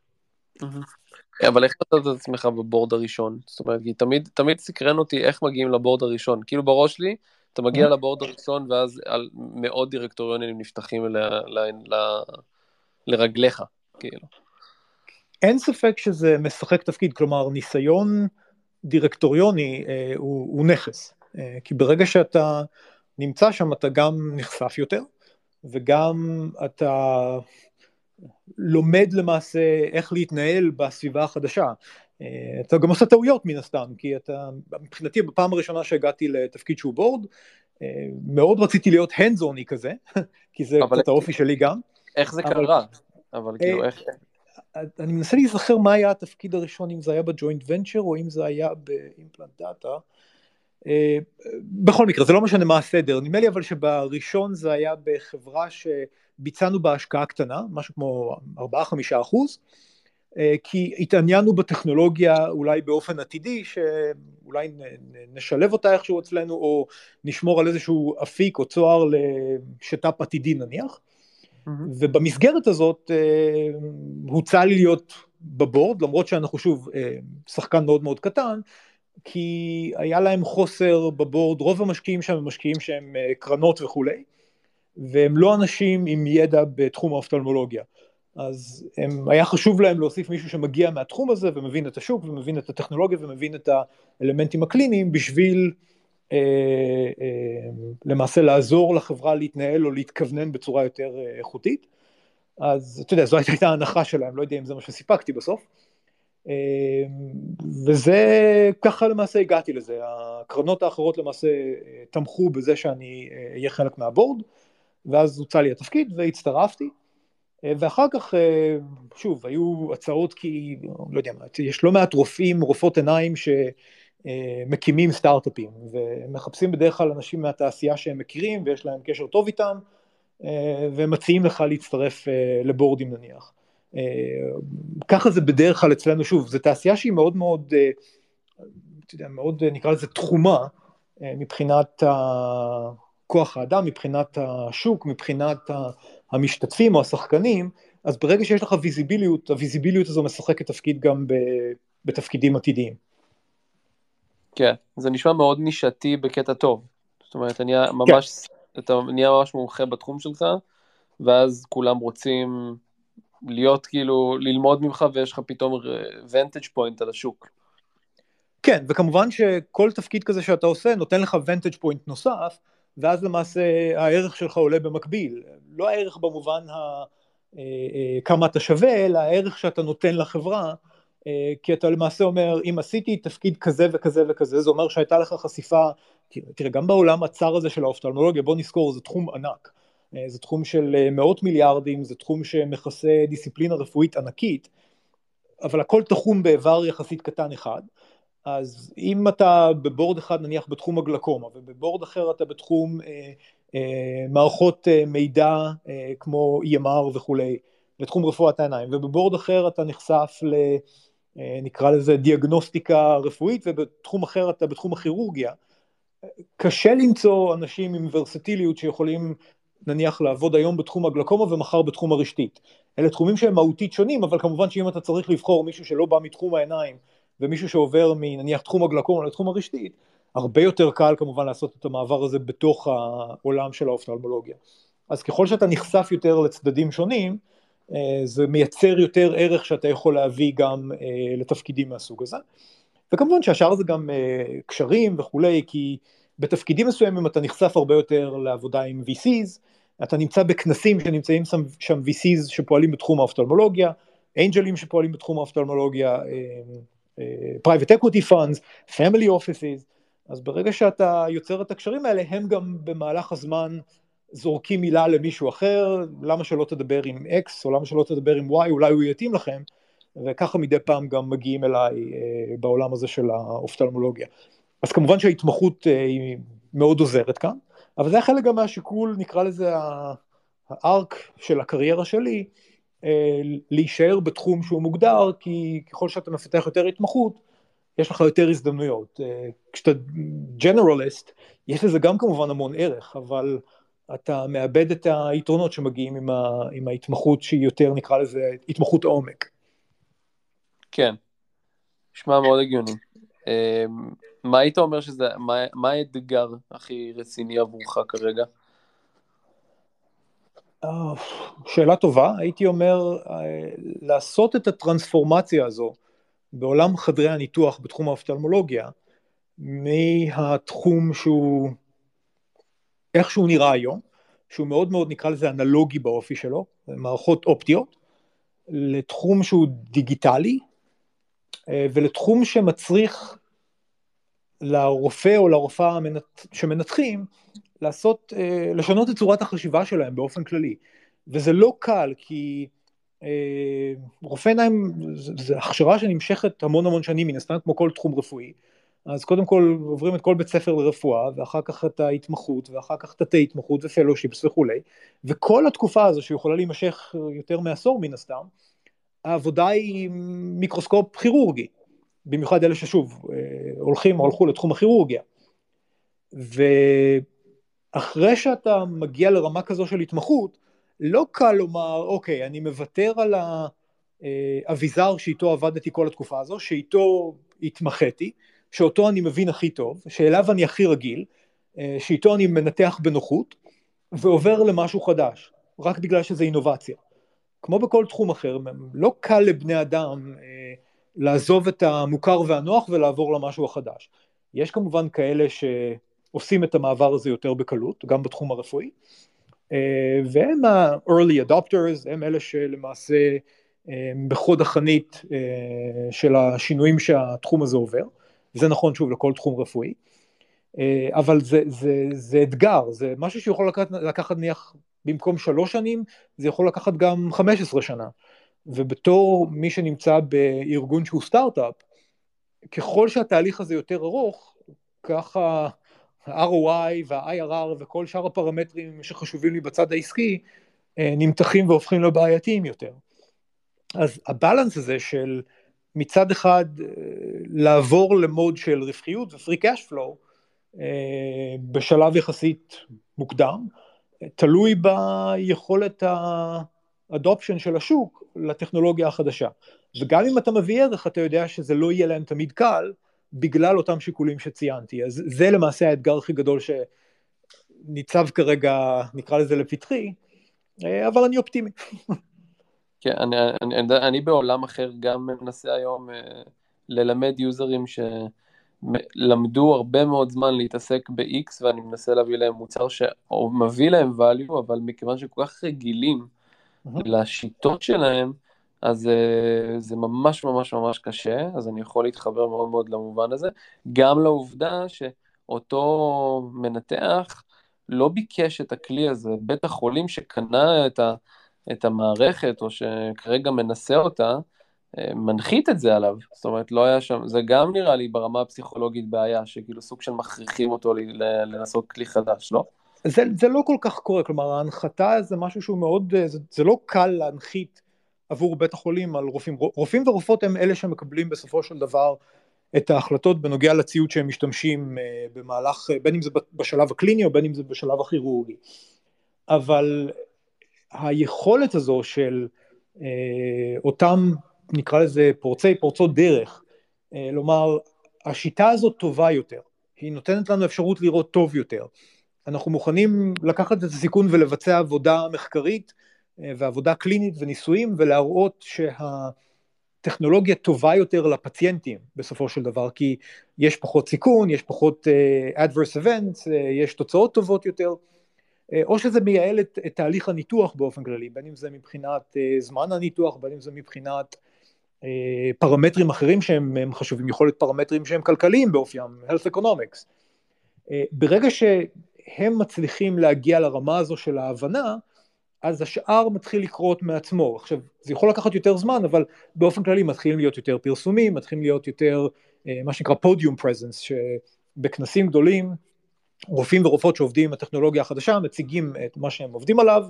אבל איך אתה את עצמך בבורד הראשון? זאת אומרת, כי תמיד, תמיד סקרן אותי איך מגיעים לבורד הראשון. כאילו בראש שלי, אתה מגיע. לבורד הראשון ואז על מאות דירקטוריונים נפתחים ל, ל, ל, לרגליך, כאילו. אין ספק שזה משחק תפקיד, כלומר ניסיון דירקטוריוני אה, הוא, הוא נכס, אה, כי ברגע שאתה נמצא שם אתה גם נחשף יותר, וגם אתה לומד למעשה איך להתנהל בסביבה החדשה. אה, אתה גם עושה טעויות מן הסתם, כי אתה, מבחינתי בפעם הראשונה שהגעתי לתפקיד שהוא בורד, אה, מאוד רציתי להיות on כזה, כי זה קצת האופי שלי גם. איך זה אבל, קרה? אבל אה, כאילו איך... אני מנסה להיזכר מה היה התפקיד הראשון, אם זה היה בג'וינט ונצ'ר או אם זה היה באימפלנט דאטה. בכל מקרה, זה לא משנה מה הסדר, נדמה לי אבל שבראשון זה היה בחברה ש... ביצענו בה השקעה קטנה, משהו כמו 4-5 אחוז, כי התעניינו בטכנולוגיה אולי באופן עתידי, שאולי נשלב אותה איכשהו אצלנו, או נשמור על איזשהו אפיק או צוהר לשת"פ עתידי נניח. Mm-hmm. ובמסגרת הזאת אה, הוצע לי להיות בבורד, למרות שאנחנו שוב אה, שחקן מאוד מאוד קטן, כי היה להם חוסר בבורד, רוב המשקיעים שם הם משקיעים שהם קרנות וכולי. והם לא אנשים עם ידע בתחום האופטלמולוגיה. אז הם, היה חשוב להם להוסיף מישהו שמגיע מהתחום הזה ומבין את השוק ומבין את הטכנולוגיה ומבין את האלמנטים הקליניים בשביל אה, אה, למעשה לעזור לחברה להתנהל או להתכוונן בצורה יותר אה, איכותית. אז אתה יודע, זו הייתה ההנחה שלהם, לא יודע אם זה מה שסיפקתי בסוף. אה, וזה, ככה למעשה הגעתי לזה. הקרנות האחרות למעשה אה, תמכו בזה שאני אה, אהיה חלק מהבורד. ואז הוצע לי התפקיד והצטרפתי. ואחר כך, שוב, היו הצעות כי, לא יודע יש לא מעט רופאים, רופאות עיניים שמקימים סטארט-אפים, ומחפשים בדרך כלל אנשים מהתעשייה שהם מכירים ויש להם קשר טוב איתם, ומציעים לך להצטרף לבורדים נניח. ככה זה בדרך כלל אצלנו, שוב, זו תעשייה שהיא מאוד מאוד, אתה יודע, מאוד נקרא לזה תחומה, מבחינת כוח האדם, מבחינת השוק, מבחינת המשתתפים או השחקנים, אז ברגע שיש לך ויזיביליות, הוויזיביליות הזו משחקת תפקיד גם בתפקידים עתידיים. כן, זה נשמע מאוד נישתי בקטע טוב. זאת אומרת, אתה נהיה ממש, כן. אתה נהיה ממש מומחה בתחום שלך, ואז כולם רוצים להיות כאילו, ללמוד ממך ויש לך פתאום vantage point על השוק. כן, וכמובן שכל תפקיד כזה שאתה עושה נותן לך vantage point נוסף, ואז למעשה הערך שלך עולה במקביל. לא הערך במובן ה... אה, אה, כמה אתה שווה, אלא הערך שאתה נותן לחברה, אה, כי אתה למעשה אומר, אם עשיתי תפקיד כזה וכזה וכזה, זה אומר שהייתה לך חשיפה, תראה, גם בעולם הצר הזה של האופטלמולוגיה, בוא נזכור, זה תחום ענק. זה תחום של מאות מיליארדים, זה תחום שמכסה דיסציפלינה רפואית ענקית, אבל הכל תחום באיבר יחסית קטן אחד. אז אם אתה בבורד אחד נניח בתחום הגלקומה ובבורד אחר אתה בתחום אה, אה, מערכות אה, מידע אה, כמו EMR וכולי, בתחום רפואת העיניים, ובבורד אחר אתה נחשף ל... אה, נקרא לזה דיאגנוסטיקה רפואית ובתחום אחר אתה בתחום הכירורגיה, קשה למצוא אנשים עם ורסטיליות שיכולים נניח לעבוד היום בתחום הגלקומה ומחר בתחום הרשתית. אלה תחומים שהם מהותית שונים, אבל כמובן שאם אתה צריך לבחור מישהו שלא בא מתחום העיניים ומישהו שעובר מנניח תחום הגלקומה לתחום הרשתית, הרבה יותר קל כמובן לעשות את המעבר הזה בתוך העולם של האופטלמולוגיה. אז ככל שאתה נחשף יותר לצדדים שונים, אה, זה מייצר יותר ערך שאתה יכול להביא גם אה, לתפקידים מהסוג הזה. וכמובן שהשאר זה גם אה, קשרים וכולי, כי בתפקידים מסוימים אתה נחשף הרבה יותר לעבודה עם VCs, אתה נמצא בכנסים שנמצאים שם VCs שפועלים בתחום האופטלמולוגיה, אנג'לים שפועלים בתחום האופטלמולוגיה, private equity funds, family offices, אז ברגע שאתה יוצר את הקשרים האלה, הם גם במהלך הזמן זורקים מילה למישהו אחר, למה שלא תדבר עם X, או למה שלא תדבר עם Y, אולי הוא יתאים לכם, וככה מדי פעם גם מגיעים אליי אה, בעולם הזה של האופטלמולוגיה. אז כמובן שההתמחות אה, היא מאוד עוזרת כאן, אבל זה חלק גם מהשיקול, נקרא לזה הארק של הקריירה שלי, אה, להישאר בתחום שהוא מוגדר, כי ככל שאתה מפתח יותר התמחות, יש לך יותר הזדמנויות. אה, כשאתה ג'נרליסט, יש לזה גם כמובן המון ערך, אבל אתה מאבד את היתרונות שמגיעים עם, ה, עם ההתמחות שהיא יותר, נקרא לזה, התמחות עומק. כן, נשמע מאוד הגיוני. מה היית אומר שזה, מה, האתגר הכי רציני עבורך כרגע? שאלה טובה, הייתי אומר אה, לעשות את הטרנספורמציה הזו בעולם חדרי הניתוח בתחום האופטלמולוגיה מהתחום שהוא איך שהוא נראה היום, שהוא מאוד מאוד נקרא לזה אנלוגי באופי שלו, מערכות אופטיות, לתחום שהוא דיגיטלי אה, ולתחום שמצריך לרופא או לרופאה שמנתחים לעשות, אה, לשנות את צורת החשיבה שלהם באופן כללי. וזה לא קל, כי אה, רופא עיניים זה הכשרה שנמשכת המון המון שנים, מן הסתם כמו כל תחום רפואי. אז קודם כל עוברים את כל בית ספר לרפואה, ואחר כך את ההתמחות, ואחר כך תתי התמחות ופלושיפס וכולי, וכל התקופה הזו שיכולה להימשך יותר מעשור מן הסתם, העבודה היא מיקרוסקופ כירורגי, במיוחד אלה ששוב אה, הולכים או הלכו לתחום הכירורגיה. ו... אחרי שאתה מגיע לרמה כזו של התמחות, לא קל לומר, אוקיי, אני מוותר על האביזר שאיתו עבדתי כל התקופה הזו, שאיתו התמחיתי, שאותו אני מבין הכי טוב, שאליו אני הכי רגיל, שאיתו אני מנתח בנוחות, ועובר למשהו חדש, רק בגלל שזה אינובציה. כמו בכל תחום אחר, לא קל לבני אדם אה, לעזוב את המוכר והנוח ולעבור למשהו החדש. יש כמובן כאלה ש... עושים את המעבר הזה יותר בקלות, גם בתחום הרפואי, אה, והם ה-early adopters, הם אלה שלמעשה אה, בחוד החנית אה, של השינויים שהתחום הזה עובר, וזה נכון שוב לכל תחום רפואי. אבל זה, זה, זה אתגר, זה משהו שיכול לקחת, לקחת נניח במקום שלוש שנים, זה יכול לקחת גם חמש עשרה שנה. ובתור מי שנמצא בארגון שהוא סטארט-אפ, ככל שהתהליך הזה יותר ארוך, ככה ה-ROI וה-IRR וכל שאר הפרמטרים שחשובים לי בצד העסקי אה, נמתחים והופכים לבעייתיים יותר. אז הבלנס הזה של מצד אחד אה, לעבור למוד של רווחיות ו-free cash flow אה, בשלב יחסית מוקדם, תלוי ביכולת האדופשן של השוק לטכנולוגיה החדשה. וגם אם אתה מביא ערך, אתה יודע שזה לא יהיה להם תמיד קל, בגלל אותם שיקולים שציינתי. אז זה למעשה האתגר הכי גדול שניצב כרגע, נקרא לזה לפתחי, אבל אני אופטימי. כן, אני, אני, אני, אני בעולם אחר גם מנסה היום אה, ללמד יוזרים שלמדו הרבה מאוד זמן להתעסק ב-X ואני מנסה להביא להם מוצר שמביא להם value, אבל מכיוון שכל כך רגילים. לשיטות שלהם, אז uh, זה ממש ממש ממש קשה, אז אני יכול להתחבר מאוד מאוד למובן הזה. גם לעובדה שאותו מנתח לא ביקש את הכלי הזה, בית החולים שקנה את, ה, את המערכת, או שכרגע מנסה אותה, אה, מנחית את זה עליו, זאת אומרת לא היה שם, זה גם נראה לי ברמה הפסיכולוגית בעיה, שכאילו סוג של מכריחים אותו לנסות כלי חדש, לא? זה, זה לא כל כך קורה, כלומר ההנחתה זה משהו שהוא מאוד, זה, זה לא קל להנחית עבור בית החולים על רופאים. רופאים ורופאות הם אלה שמקבלים בסופו של דבר את ההחלטות בנוגע לציוד שהם משתמשים אה, במהלך, בין אם זה בשלב הקליני או בין אם זה בשלב הכירורגי. אבל היכולת הזו של אה, אותם נקרא לזה פורצי פורצות דרך, אה, לומר השיטה הזאת טובה יותר, היא נותנת לנו אפשרות לראות טוב יותר, אנחנו מוכנים לקחת את הסיכון ולבצע עבודה מחקרית אה, ועבודה קלינית וניסויים ולהראות שהטכנולוגיה טובה יותר לפציינטים בסופו של דבר כי יש פחות סיכון, יש פחות uh, adverse events, uh, יש תוצאות טובות יותר. uh, או שזה מייעל את, את תהליך הניתוח באופן כללי בין אם זה מבחינת uh, זמן הניתוח בין אם זה מבחינת uh, פרמטרים אחרים שהם חשובים יכול להיות פרמטרים שהם כלכליים באופיים health economics. uh, ברגע שהם מצליחים להגיע לרמה הזו של ההבנה אז השאר מתחיל לקרות מעצמו. עכשיו, זה יכול לקחת יותר זמן, אבל באופן כללי מתחילים להיות יותר פרסומים, מתחילים להיות יותר אה, מה שנקרא פודיום פרזנס, שבכנסים גדולים רופאים ורופאות שעובדים עם הטכנולוגיה החדשה מציגים את מה שהם עובדים עליו,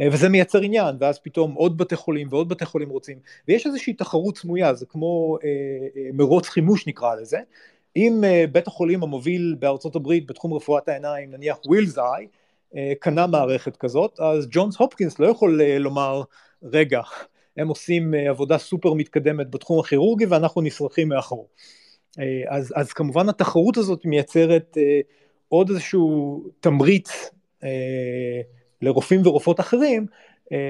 אה, וזה מייצר עניין, ואז פתאום עוד בתי חולים ועוד בתי חולים רוצים, ויש איזושהי תחרות סמויה, זה כמו אה, מרוץ חימוש נקרא לזה, אם אה, בית החולים המוביל בארצות הברית בתחום רפואת העיניים, נניח ווילס איי, אה, קנה מערכת כזאת, אז ג'ונס הופקינס לא יכול אה, לומר, רגע, הם עושים עבודה סופר מתקדמת בתחום הכירורגי ואנחנו נשרכים מאחור. אז, אז כמובן התחרות הזאת מייצרת עוד איזשהו תמריץ לרופאים ורופאות אחרים,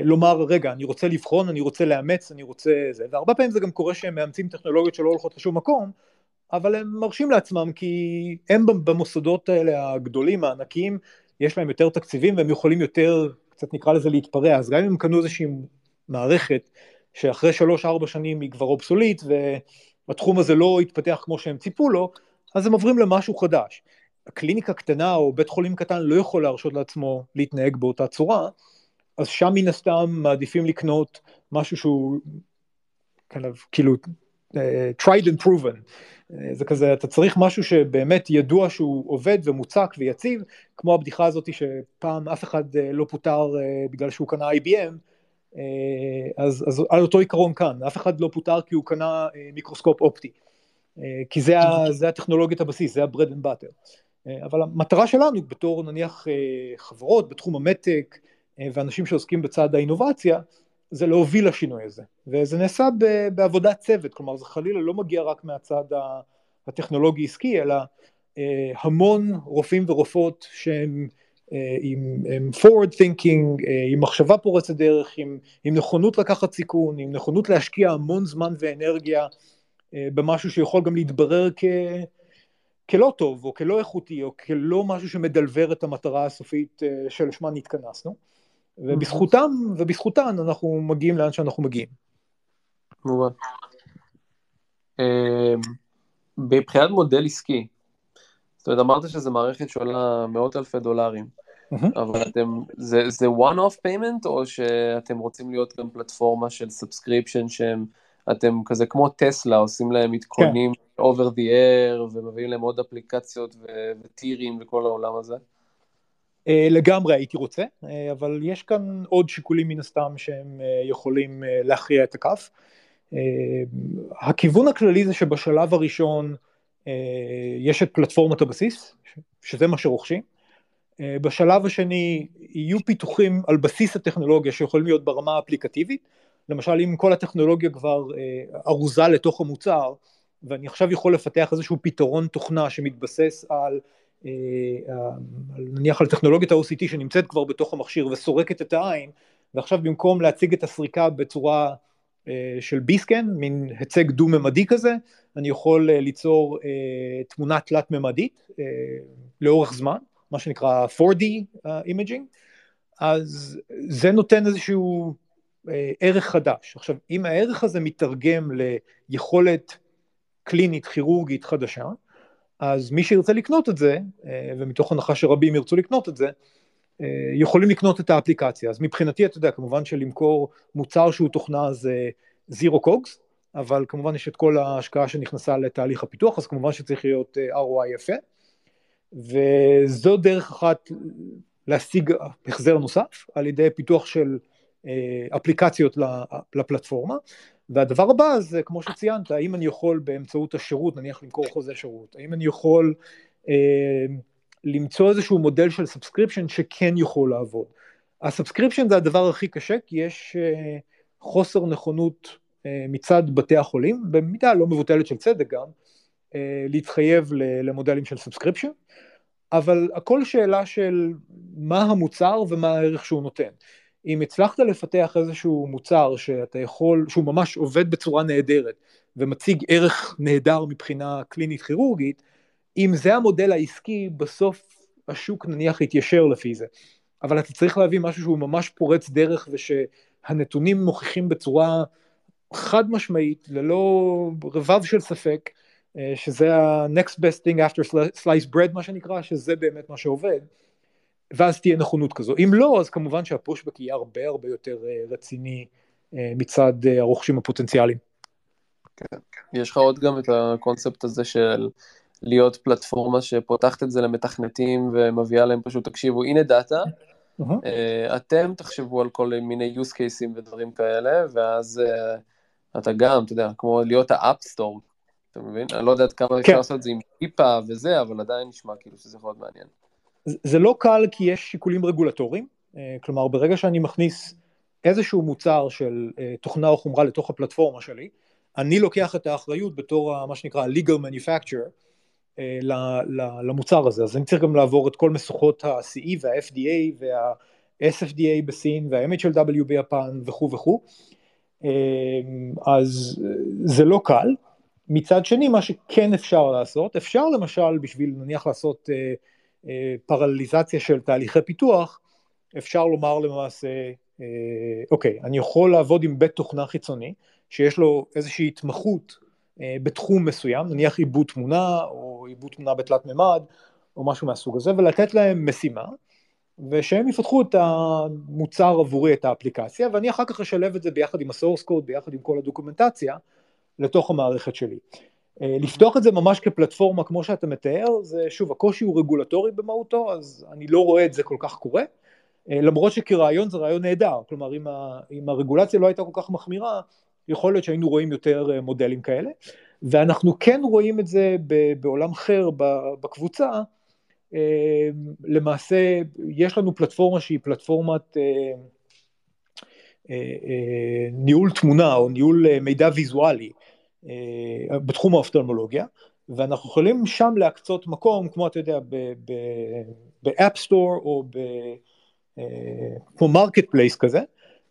לומר, רגע, אני רוצה לבחון, אני רוצה לאמץ, אני רוצה זה, והרבה פעמים זה גם קורה שהם מאמצים טכנולוגיות שלא הולכות לשום מקום, אבל הם מרשים לעצמם כי הם במוסדות האלה הגדולים, הענקיים, יש להם יותר תקציבים והם יכולים יותר, קצת נקרא לזה להתפרע, אז גם אם הם קנו איזושהי מערכת שאחרי שלוש-ארבע שנים היא כבר אובסולית והתחום הזה לא התפתח כמו שהם ציפו לו, אז הם עוברים למשהו חדש. הקליניקה קטנה או בית חולים קטן לא יכול להרשות לעצמו להתנהג באותה צורה, אז שם מן הסתם מעדיפים לקנות משהו שהוא of, כאילו tried and proven, אה, זה כזה, אתה צריך משהו שבאמת ידוע שהוא עובד ומוצק ויציב, כמו הבדיחה הזאת שפעם אף אחד אה, לא פוטר אה, בגלל שהוא קנה IBM, אז, אז על אותו עיקרון כאן, אף אחד לא פוטר כי הוא קנה מיקרוסקופ אופטי, כי זה, זה הטכנולוגיית הבסיס, זה ה-bread and butter. אבל המטרה שלנו בתור נניח חברות בתחום המתק ואנשים שעוסקים בצד האינובציה, זה להוביל לשינוי הזה, וזה נעשה בעבודת צוות, כלומר זה חלילה לא מגיע רק מהצד הטכנולוגי עסקי, אלא אה, המון רופאים ורופאות שהם אה, עם, עם forward thinking, אה, עם מחשבה פורצת דרך, עם, עם נכונות לקחת סיכון, עם נכונות להשקיע המון זמן ואנרגיה במשהו שיכול גם להתברר כ... כלא טוב או כלא איכותי או כלא משהו שמדלבר את המטרה הסופית שלשמה נתכנסנו. ובזכותם ובזכותן אנחנו מגיעים לאן שאנחנו מגיעים. מובן. אמ, מבחינת מודל עסקי, זאת אומרת, אמרת שזו מערכת שעולה מאות אלפי דולרים, אבל אתם, זה, one-off payment, או שאתם רוצים להיות גם פלטפורמה של subscription שהם, אתם כזה כמו טסלה, עושים להם עדכונים כן. over the air, ומביאים להם עוד אפליקציות וטירים וכל העולם הזה? אה, לגמרי הייתי רוצה, אה, אבל יש כאן עוד שיקולים מן הסתם שהם אה, יכולים להכריע את הכף. הכיוון הכללי זה שבשלב הראשון יש את פלטפורמת הבסיס, שזה מה שרוכשים. בשלב השני יהיו פיתוחים על בסיס הטכנולוגיה שיכולים להיות ברמה האפליקטיבית, למשל אם כל הטכנולוגיה כבר ארוזה לתוך המוצר, ואני עכשיו יכול לפתח איזשהו פתרון תוכנה שמתבסס על נניח על טכנולוגיית ה-OCT שנמצאת כבר בתוך המכשיר וסורקת את העין, ועכשיו במקום להציג את הסריקה בצורה אה, של B-scan, מין היצג דו-ממדי כזה, אני יכול אה, ליצור תמונה תלת-ממדית לאורך זמן, מה שנקרא 4D imaging, אז זה נותן איזשהו ערך חדש. עכשיו, אם הערך הזה מתרגם ליכולת קלינית כירורגית חדשה, אז מי שירצה לקנות את זה, אה, ומתוך הנחה שרבים ירצו לקנות את זה, אה, יכולים לקנות את האפליקציה. אז מבחינתי, אתה יודע, כמובן שלמכור מוצר שהוא תוכנה זה זירו קוגס, אבל כמובן יש את כל ההשקעה שנכנסה לתהליך הפיתוח, אז כמובן שצריך להיות אה, ROI יפה, וזו דרך אחת להשיג החזר נוסף, על ידי פיתוח של אפליקציות לפלטפורמה, והדבר הבא זה כמו שציינת, האם אני יכול באמצעות השירות, נניח למכור חוזה שירות, האם אני יכול אה, למצוא איזשהו מודל של subscription שכן יכול לעבוד. ה subscription זה הדבר הכי קשה, כי יש אה, חוסר נכונות אה, מצד בתי החולים, במידה לא מבוטלת של צדק גם, אה, להתחייב למודלים של subscription, אבל הכל שאלה של מה המוצר ומה הערך שהוא נותן. אם הצלחת לפתח איזשהו מוצר שאתה יכול, שהוא ממש עובד בצורה נהדרת ומציג ערך נהדר מבחינה קלינית כירורגית, אם זה המודל העסקי, בסוף השוק נניח יתיישר לפי זה. אבל אתה צריך להביא משהו שהוא ממש פורץ דרך ושהנתונים מוכיחים בצורה חד משמעית, ללא רבב של ספק, אה, שזה ה-next best thing after slice bread מה שנקרא, שזה באמת מה שעובד. ואז תהיה נכונות כזו. אם לא, אז כמובן שהפושבק יהיה הרבה הרבה יותר אה, רציני אה, מצד אה, הרוכשים הפוטנציאליים. כן. יש לך עוד גם את הקונספט הזה של להיות פלטפורמה שפותחת את זה למתכנתים ומביאה להם פשוט, תקשיבו, הנה דאטה, uh-huh. אתם תחשבו על כל מיני use cases ודברים כאלה, ואז אתה גם, אתה יודע, כמו להיות ה App Store, אתה מבין? אני לא יודע כמה כן. אפשר לעשות את זה עם טיפה וזה, אבל עדיין נשמע כאילו שזה יכול להיות מעניין. זה לא קל כי יש שיקולים רגולטוריים, אה, כלומר ברגע שאני מכניס איזשהו מוצר של אה, תוכנה או חומרה לתוך הפלטפורמה שלי, אני לוקח את האחריות בתור מה שנקרא legal manufacturer אה, למוצר הזה, אז אני צריך גם לעבור את כל משוכות ה-CE וה-FDA וה-SFDA בסין וה-MHLW ביפן וכו' וכו', אז זה לא קל. מצד שני, מה שכן אפשר לעשות, אפשר למשל בשביל נניח לעשות אה, פרליזציה של תהליכי פיתוח, אפשר לומר למעשה, אה, אוקיי, אני יכול לעבוד עם בית תוכנה חיצוני, שיש לו איזושהי התמחות אה, בתחום מסוים, נניח עיבוד תמונה, או עיבוד תמונה בתלת מימד, או משהו מהסוג הזה, ולתת להם משימה, ושהם יפתחו את המוצר עבורי, את האפליקציה, ואני אחר כך אשלב את זה ביחד עם הסורס קוד, ביחד עם כל הדוקומנטציה, לתוך המערכת שלי. אה, לפתוח את זה ממש כפלטפורמה כמו שאתה מתאר, זה שוב, הקושי הוא רגולטורי במהותו, אז אני לא רואה את זה כל כך קורה, אה, למרות שכרעיון זה רעיון נהדר, כלומר אם, ה, אם הרגולציה לא הייתה כל כך מחמירה, יכול להיות שהיינו רואים יותר אה, מודלים כאלה, ואנחנו כן רואים את זה בעולם אחר בקבוצה, למעשה יש לנו פלטפורמה שהיא פלטפורמת ניהול תמונה או ניהול מידע ויזואלי, בתחום האופטלמולוגיה, ואנחנו יכולים שם להקצות מקום, כמו אתה יודע, ב App Store או ב... אה, כמו marketplace כזה,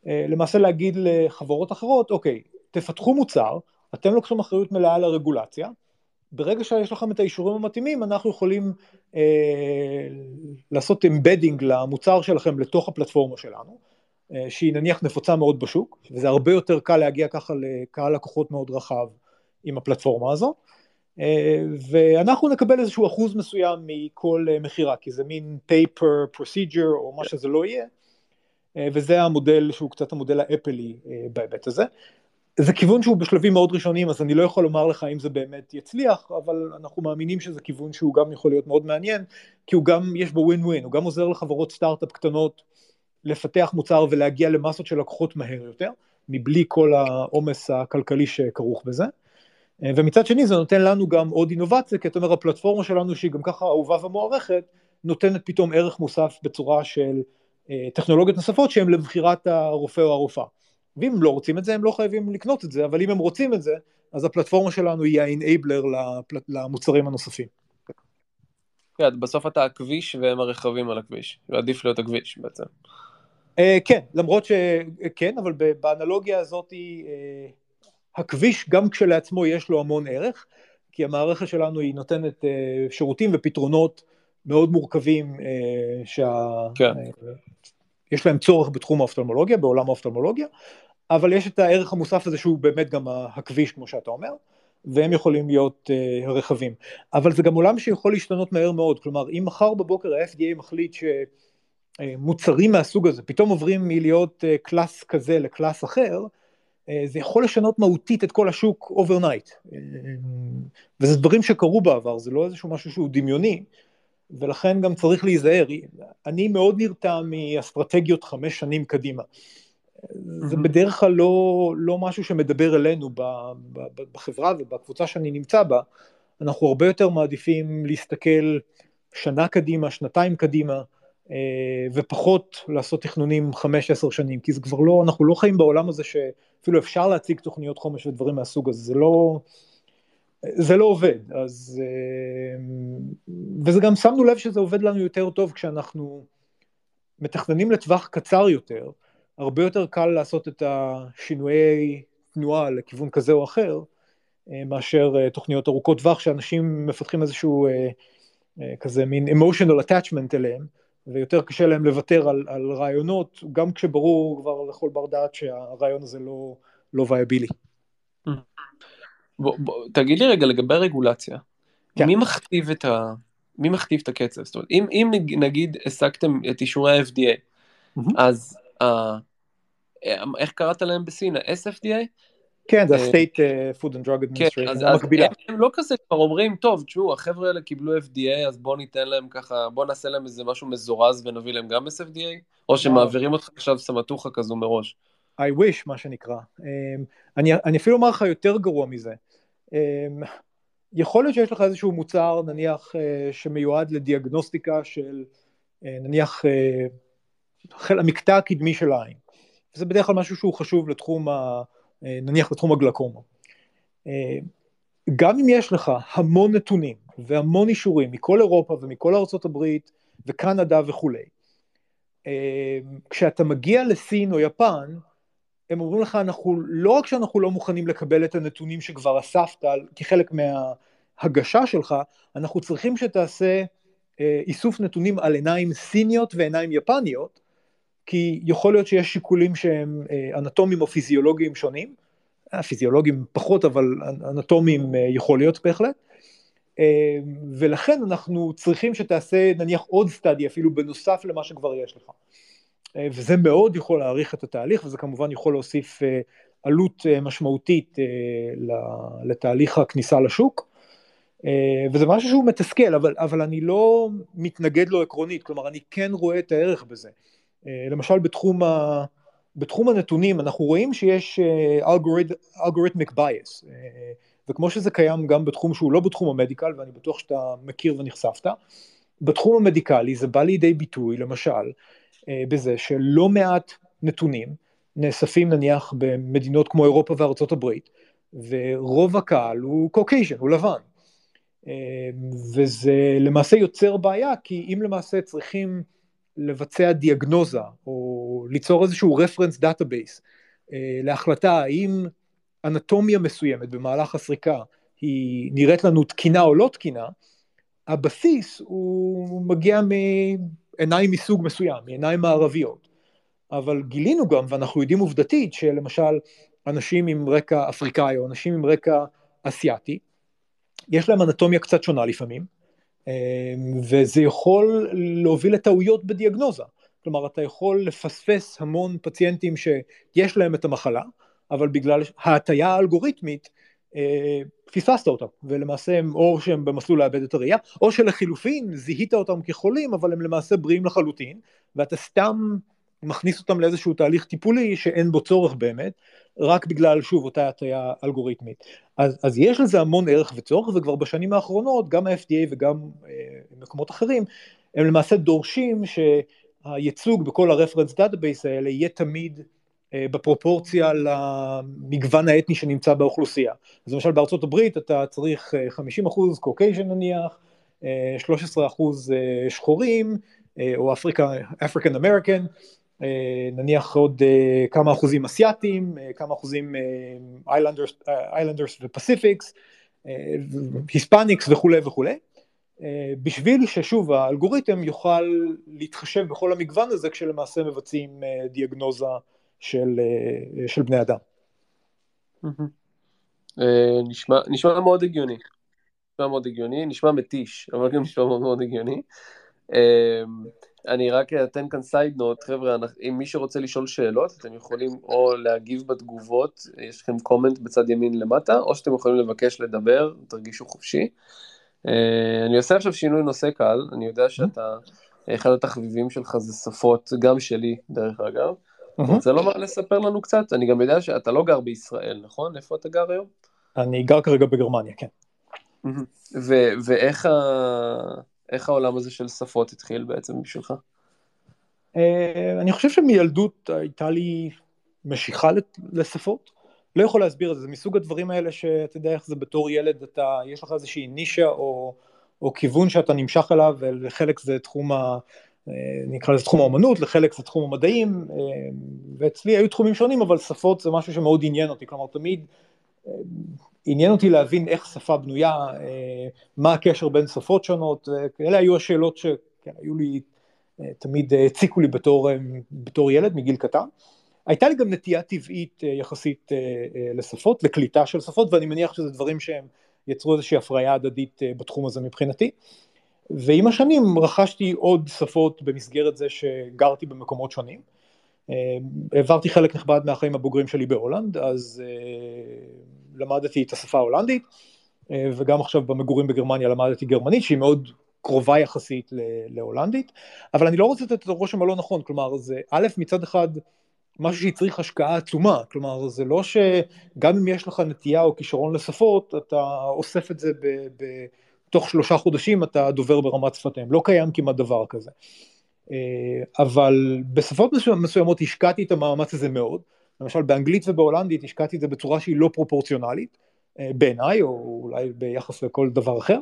אה, למעשה להגיד לחברות אחרות, אוקיי, תפתחו מוצר, אתם לוקחים אחריות מלאה על הרגולציה, ברגע שיש לכם את האישורים המתאימים, אנחנו יכולים אה, לעשות embedding למוצר שלכם לתוך הפלטפורמה שלנו, אה, שהיא נניח נפוצה מאוד בשוק, וזה הרבה יותר קל להגיע ככה לקהל לקוחות מאוד רחב עם הפלטפורמה הזו, ואנחנו נקבל איזשהו אחוז מסוים מכל מכירה, כי זה מין paper procedure או מה שזה לא יהיה, וזה המודל שהוא קצת המודל האפלי בהיבט הזה. זה כיוון שהוא בשלבים מאוד ראשוניים, אז אני לא יכול לומר לך אם זה באמת יצליח, אבל אנחנו מאמינים שזה כיוון שהוא גם יכול להיות מאוד מעניין, כי הוא גם, יש בו ווין ווין, הוא גם עוזר לחברות סטארט-אפ קטנות לפתח מוצר ולהגיע למסות של לקוחות מהר יותר, מבלי כל העומס הכלכלי שכרוך בזה. ומצד שני זה נותן לנו גם עוד אינובציה, כי אתה אומר הפלטפורמה שלנו שהיא גם ככה אהובה ומוערכת, נותנת פתאום ערך מוסף בצורה של אה, טכנולוגיות נוספות שהן לבחירת הרופא או הרופאה. ואם הם לא רוצים את זה, הם לא חייבים לקנות את זה, אבל אם הם רוצים את זה, אז הפלטפורמה שלנו היא ה-enabler למוצרים הנוספים. כן, בסוף אתה הכביש והם הרכבים על הכביש, ועדיף להיות הכביש בעצם. Uh, כן, למרות שכן, אבל באנלוגיה הזאת uh, הכביש גם כשלעצמו יש לו המון ערך, כי המערכת שלנו היא נותנת uh, שירותים ופתרונות מאוד מורכבים uh, שה... כן. להם צורך בתחום האופטלמולוגיה, בעולם האופטלמולוגיה, אבל יש את הערך המוסף הזה שהוא באמת גם הכביש כמו שאתה אומר, והם יכולים להיות uh, הרכבים. אבל זה גם עולם שיכול להשתנות מהר מאוד, כלומר אם מחר בבוקר ה-FDA מחליט שמוצרים מהסוג הזה פתאום עוברים מלהיות uh, class כזה ל class אחר, uh, זה יכול לשנות מהותית את כל השוק overnight. וזה דברים שקרו בעבר, זה לא איזשהו משהו שהוא דמיוני. ולכן גם צריך להיזהר. אני מאוד נרתע מאסטרטגיות חמש שנים קדימה. זה בדרך כלל לא, לא משהו שמדבר אלינו בחברה ובקבוצה שאני נמצא בה, אנחנו הרבה יותר מעדיפים להסתכל שנה קדימה, שנתיים קדימה, אה, ופחות לעשות תכנונים חמש עשר שנים, כי זה כבר לא, אנחנו לא חיים בעולם הזה שאפילו אפשר להציג תוכניות חומש ודברים מהסוג הזה, זה לא, זה לא עובד, אז, אה, וזה גם שמנו לב שזה עובד לנו יותר טוב כשאנחנו מתכננים לטווח קצר יותר, הרבה יותר קל לעשות את השינויי תנועה לכיוון כזה או אחר, אה, מאשר אה, תוכניות ארוכות טווח שאנשים מפתחים איזשהו כזה מין emotional attachment אליהם, ויותר קשה להם לוותר על, על רעיונות, גם כשברור כבר לכל בר דעת שהרעיון הזה לא, לא viable. בוא, בוא, תגיד לי רגע לגבי רגולציה, כן. מי מכתיב את ה... מי מכתיב את הקצב? זאת אומרת, אם, אם נגיד השגתם את אישורי ה-FDA, mm-hmm. אז uh, איך קראת להם בסין? ה-SFDA? כן, זה ה-State uh, Food and Drug כן, Administration, כן, אז, אז הם, לא כזה כבר אומרים, טוב, תשמעו, החבר'ה האלה קיבלו FDA, אז בואו ניתן להם ככה, בואו נעשה להם איזה משהו מזורז ונביא להם גם SFDA, או שמעבירים אותך עכשיו סמטוחה כזו מראש. I wish, מה שנקרא. Um, אני, אני אפילו אומר לך יותר גרוע מזה. Um, יכול להיות שיש לך איזשהו מוצר, נניח, uh, שמיועד לדיאגנוסטיקה של, נניח, המקטע הקדמי של העין. זה בדרך כלל משהו שהוא חשוב לתחום, ה, נניח לתחום הגלקומה. Uh, גם אם יש לך המון נתונים והמון אישורים מכל אירופה ומכל ארצות הברית וקנדה וכולי, כשאתה מגיע לסין או יפן, הם אומרים לך, אנחנו, לא רק שאנחנו לא מוכנים לקבל את הנתונים שכבר אספת כחלק מההגשה שלך, אנחנו צריכים שתעשה אה, איסוף נתונים על עיניים סיניות ועיניים יפניות, כי יכול להיות שיש שיקולים שהם אה, אנטומיים או פיזיולוגיים שונים, אה, פיזיולוגיים פחות, אבל אנטומיים אה, יכול להיות בהחלט, ולכן אנחנו צריכים שתעשה נניח עוד סטאדי אפילו בנוסף למה שכבר יש לך. וזה מאוד יכול להעריך את התהליך וזה כמובן יכול להוסיף עלות משמעותית לתהליך הכניסה לשוק. וזה משהו שהוא מתסכל אבל, אבל אני לא מתנגד לו עקרונית. כלומר אני כן רואה את הערך בזה למשל בתחום, ה, בתחום הנתונים אנחנו רואים שיש אלגוריתמיק בייס וכמו שזה קיים גם בתחום שהוא לא בתחום המדיקל ואני בטוח שאתה מכיר ונחשפת בתחום המדיקלי זה בא לידי ביטוי למשל אה, בזה שלא מעט נתונים נאספים נניח במדינות כמו אירופה וארצות הברית, ורוב הקהל הוא Caucasian, הוא לבן. אה, וזה למעשה יוצר בעיה, כי אם למעשה צריכים לבצע דיאגנוזה, או ליצור איזשהו reference database להחלטה האם אנטומיה מסוימת במהלך הסריקה היא נראית לנו תקינה או לא תקינה, הבסיס הוא מגיע עיניים מסוג מסוים, מעיניים מערביות. אבל גילינו גם, ואנחנו יודעים עובדתית, שלמשל אנשים עם רקע אפריקאי או אנשים עם רקע אסיאתי, יש להם אנטומיה קצת שונה לפעמים, וזה יכול להוביל לטעויות בדיאגנוזה. כלומר, אתה יכול לפספס המון פציינטים שיש להם את המחלה, אבל בגלל ההטייה האלגוריתמית, פספסת אותם, ולמעשה הם או שהם במסלול לאבד את הראייה, או שלחילופין זיהית אותם כחולים, אבל הם למעשה בריאים לחלוטין, ואתה סתם מכניס אותם לאיזשהו תהליך טיפולי שאין בו צורך באמת, רק בגלל, שוב, אותה הטיה אלגוריתמית. אז, אז יש לזה המון ערך וצורך, וכבר בשנים האחרונות, גם ה-FDA וגם אה, מקומות אחרים, הם למעשה דורשים שהייצוג בכל ה-reference database האלה יהיה תמיד אה, בפרופורציה למגוון האתני שנמצא באוכלוסייה. אז למשל בארצות הברית אתה צריך 50 אה, אחוז Caucasian נניח, 13 אה, אחוז שחורים, או African American, נניח עוד כמה אחוזים אסיאתיים, כמה אחוזים Islanders ו Pacifics, Hispanics וכולי וכולי, בשביל ששוב האלגוריתם יוכל להתחשב בכל המגוון הזה כשלמעשה מבצעים דיאגנוזה של, אה, של בני אדם. אה, נשמע, נשמע מאוד הגיוני. נשמע מאוד הגיוני, נשמע מתיש, אבל גם נשמע מאוד הגיוני. אה, אני רק אתן כאן side note, חבר'ה, אם מי שרוצה לשאול שאלות, אתם יכולים או להגיב בתגובות, יש לכם comment בצד ימין למטה, או שאתם יכולים לבקש לדבר, תרגישו חופשי. אני עושה עכשיו שינוי נושא קל, אני יודע שאתה, אחד התחביבים שלך זה שפות, גם שלי, דרך אגב. אתה רוצה לומר, לספר לנו קצת? אני גם יודע שאתה לא גר בישראל, נכון? איפה אתה גר היום? אני גר כרגע בגרמניה, כן. ואיך ה... העולם הזה של שפות התחיל בעצם בשבילך? אה, אני חושב שמילדות הייתה לי משיכה לשפות. לא יכול להסביר את זה, זה מסוג הדברים האלה שאתה יודע איך זה בתור ילד, אתה, יש לך איזושהי נישה או, או כיוון שאתה נמשך אליו, וחלק זה תחום ה... אה, נקרא לזה תחום האמנות, לחלק זה תחום המדעים, אה, ואצלי היו תחומים שונים, אבל שפות זה משהו שמאוד עניין אותי, כלומר תמיד עניין אותי להבין איך שפה בנויה, מה הקשר בין שפות שונות, אלה היו השאלות שהיו כן, לי, תמיד הציקו לי בתור, בתור ילד מגיל קטן. הייתה לי גם נטייה טבעית יחסית לשפות, לקליטה של שפות, ואני מניח שזה דברים שהם יצרו איזושהי הפריה הדדית בתחום הזה מבחינתי. ועם השנים רכשתי עוד שפות במסגרת זה שגרתי במקומות שונים. אה, העברתי חלק נכבד מהחיים הבוגרים שלי בהולנד, אז אה, למדתי את השפה ההולנדית, אה, וגם עכשיו במגורים בגרמניה למדתי גרמנית, שהיא מאוד קרובה יחסית להולנדית, אבל אני לא רוצה לתת את הרושם הלא נכון, כלומר זה א', מצד אחד משהו שהצריך השקעה עצומה, כלומר זה לא שגם אם יש לך נטייה או כישרון לשפות, אתה אוסף את זה ב... ב תוך שלושה חודשים אתה דובר ברמת שפתיהם, לא קיים כמעט דבר כזה. אה, אבל בשפות מסוימות השקעתי את המאמץ הזה מאוד, למשל באנגלית ובהולנדית השקעתי את זה בצורה שהיא לא פרופורציונלית, אה, בעיניי, או אולי ביחס לכל דבר אחר.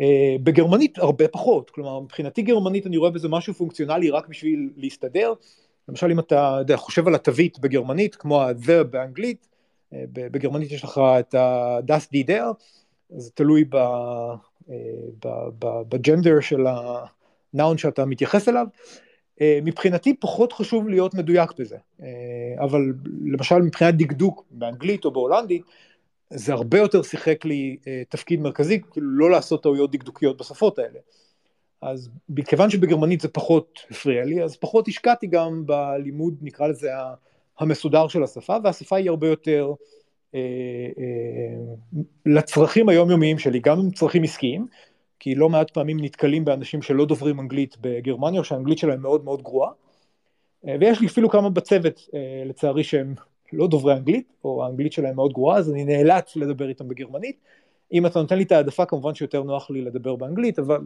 אה, בגרמנית הרבה פחות, כלומר מבחינתי גרמנית אני רואה בזה משהו פונקציונלי רק בשביל להסתדר, למשל אם אתה יודע, חושב על התווית בגרמנית, כמו ה-the באנגלית, בגרמנית יש לך את ה-das die der, זה תלוי בג'נדר של הנאון שאתה מתייחס אליו. אה, מבחינתי פחות חשוב להיות מדויק בזה, אה, אבל למשל מבחינת דקדוק באנגלית או בהולנדית, זה הרבה יותר שיחק לי תפקיד מרכזי, כאילו לא לעשות טעויות דקדוקיות בשפות האלה. אז מכיוון שבגרמנית זה פחות הפריע לי, אז פחות השקעתי גם בלימוד, נקרא לזה, המסודר של השפה, והשפה היא הרבה יותר אה, אה, לצרכים היומיומיים שלי, גם עם צרכים עסקיים, כי לא מעט פעמים נתקלים באנשים שלא דוברים אנגלית בגרמניה, או שהאנגלית שלהם מאוד מאוד גרועה, אה, ויש לי אפילו כמה בצוות, לצערי, שהם לא דוברי אנגלית, או האנגלית שלהם מאוד גרועה, אז אני נאלץ לדבר איתם בגרמנית. אם אתה נותן לי את העדפה, כמובן שיותר נוח לי לדבר באנגלית, אבל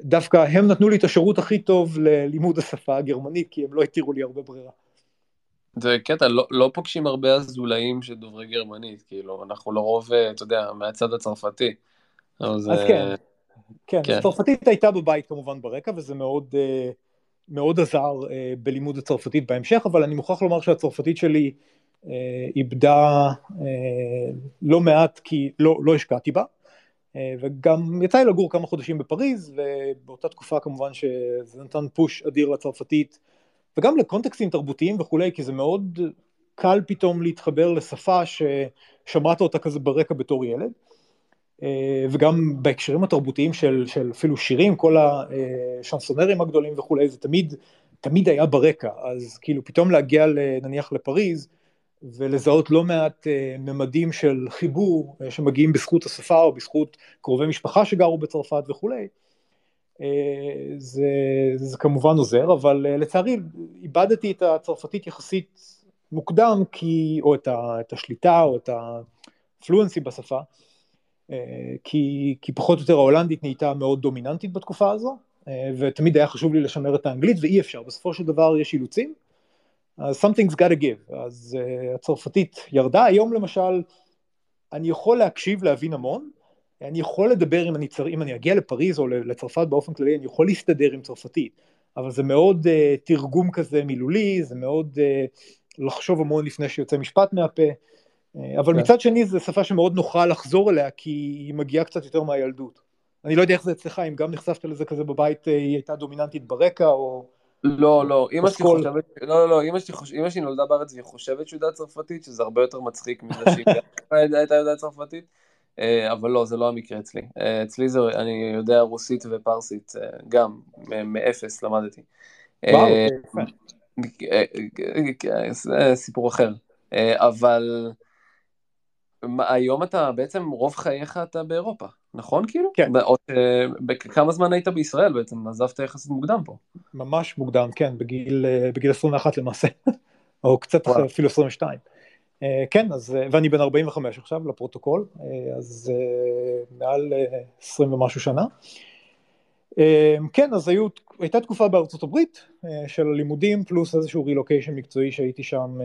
דווקא הם נתנו לי את השירות הכי טוב ללימוד השפה הגרמנית, כי הם לא התירו לי הרבה ברירה. זה קטע, לא, לא פוגשים הרבה אזולאים שדוברי גרמנית, כאילו, אנחנו לרוב, אה, אתה יודע, מהצד הצרפתי. אז, אז כן, כן, כן. הצרפתית הייתה בבית כמובן ברקע, וזה מאוד, אה, מאוד עזר אה, בלימוד הצרפתית בהמשך, אבל אני מוכרח לומר שהצרפתית שלי איבדה לא מעט כי לא, לא השקעתי בה. וגם יצא לי לגור כמה חודשים בפריז, ובאותה תקופה כמובן שזה נתן פוש אדיר לצרפתית וגם לקונטקסטים תרבותיים וכולי, כי זה מאוד קל פתאום להתחבר לשפה ששמעת אותה כזה ברקע בתור ילד. וגם בהקשרים התרבותיים של, של אפילו שירים, כל השנסונרים הגדולים וכולי, זה תמיד, תמיד היה ברקע, אז כאילו פתאום להגיע נניח לפריז, ולזהות לא מעט ממדים של חיבור שמגיעים בזכות השפה או בזכות קרובי משפחה שגרו בצרפת וכולי, זה, זה כמובן עוזר, אבל לצערי איבדתי את הצרפתית יחסית מוקדם, כי, או את, ה, את השליטה או את הפלואנסי בשפה, כי, כי פחות או יותר ההולנדית נהייתה מאוד דומיננטית בתקופה הזו, ותמיד היה חשוב לי לשמר את האנגלית, ואי אפשר, בסופו של דבר יש אילוצים, אז something's got to give, אז uh, הצרפתית ירדה, היום למשל אני יכול להקשיב, להבין המון, אני יכול לדבר אם אני, צר... אם אני אגיע לפריז או לצרפת באופן כללי, אני יכול להסתדר עם צרפתית, אבל זה מאוד uh, תרגום כזה מילולי, זה מאוד uh, לחשוב המון לפני שיוצא משפט מהפה, אבל yeah. כן. מצד שני זו שפה שמאוד נוחה לחזור אליה, כי היא מגיעה קצת יותר מהילדות. אני לא יודע איך זה אצלך, אם גם נחשפת לזה כזה בבית, היא הייתה דומיננטית ברקע, או... לא, לא, אמא שלי חושבת, לא, לא, לא, אמא שלי נולדה בארץ והיא חושבת שהיא יודעת צרפתית, שזה הרבה יותר מצחיק מזה שהיא הייתה יודעת צרפתית, אה, אבל לא, זה לא המקרה אצלי. אה, אצלי זה, אני יודע רוסית ופרסית, אה, גם, מאפס למדתי. וואו, סיפור אחר. אבל היום אתה בעצם, רוב חייך אתה באירופה. נכון כאילו? כן. או, כמה זמן היית בישראל בעצם? עזבת יחסית מוקדם פה. ממש מוקדם, כן, בגיל, בגיל 21 למעשה, או קצת אחרי, אפילו 22. אה, כן, אז, אה, ואני בן 45 עכשיו, לפרוטוקול, אה, אז מעל 20 ומשהו שנה. כן, אז היו, הייתה תקופה בארצות הברית של הלימודים, פלוס איזשהו רילוקיישן מקצועי שהייתי שם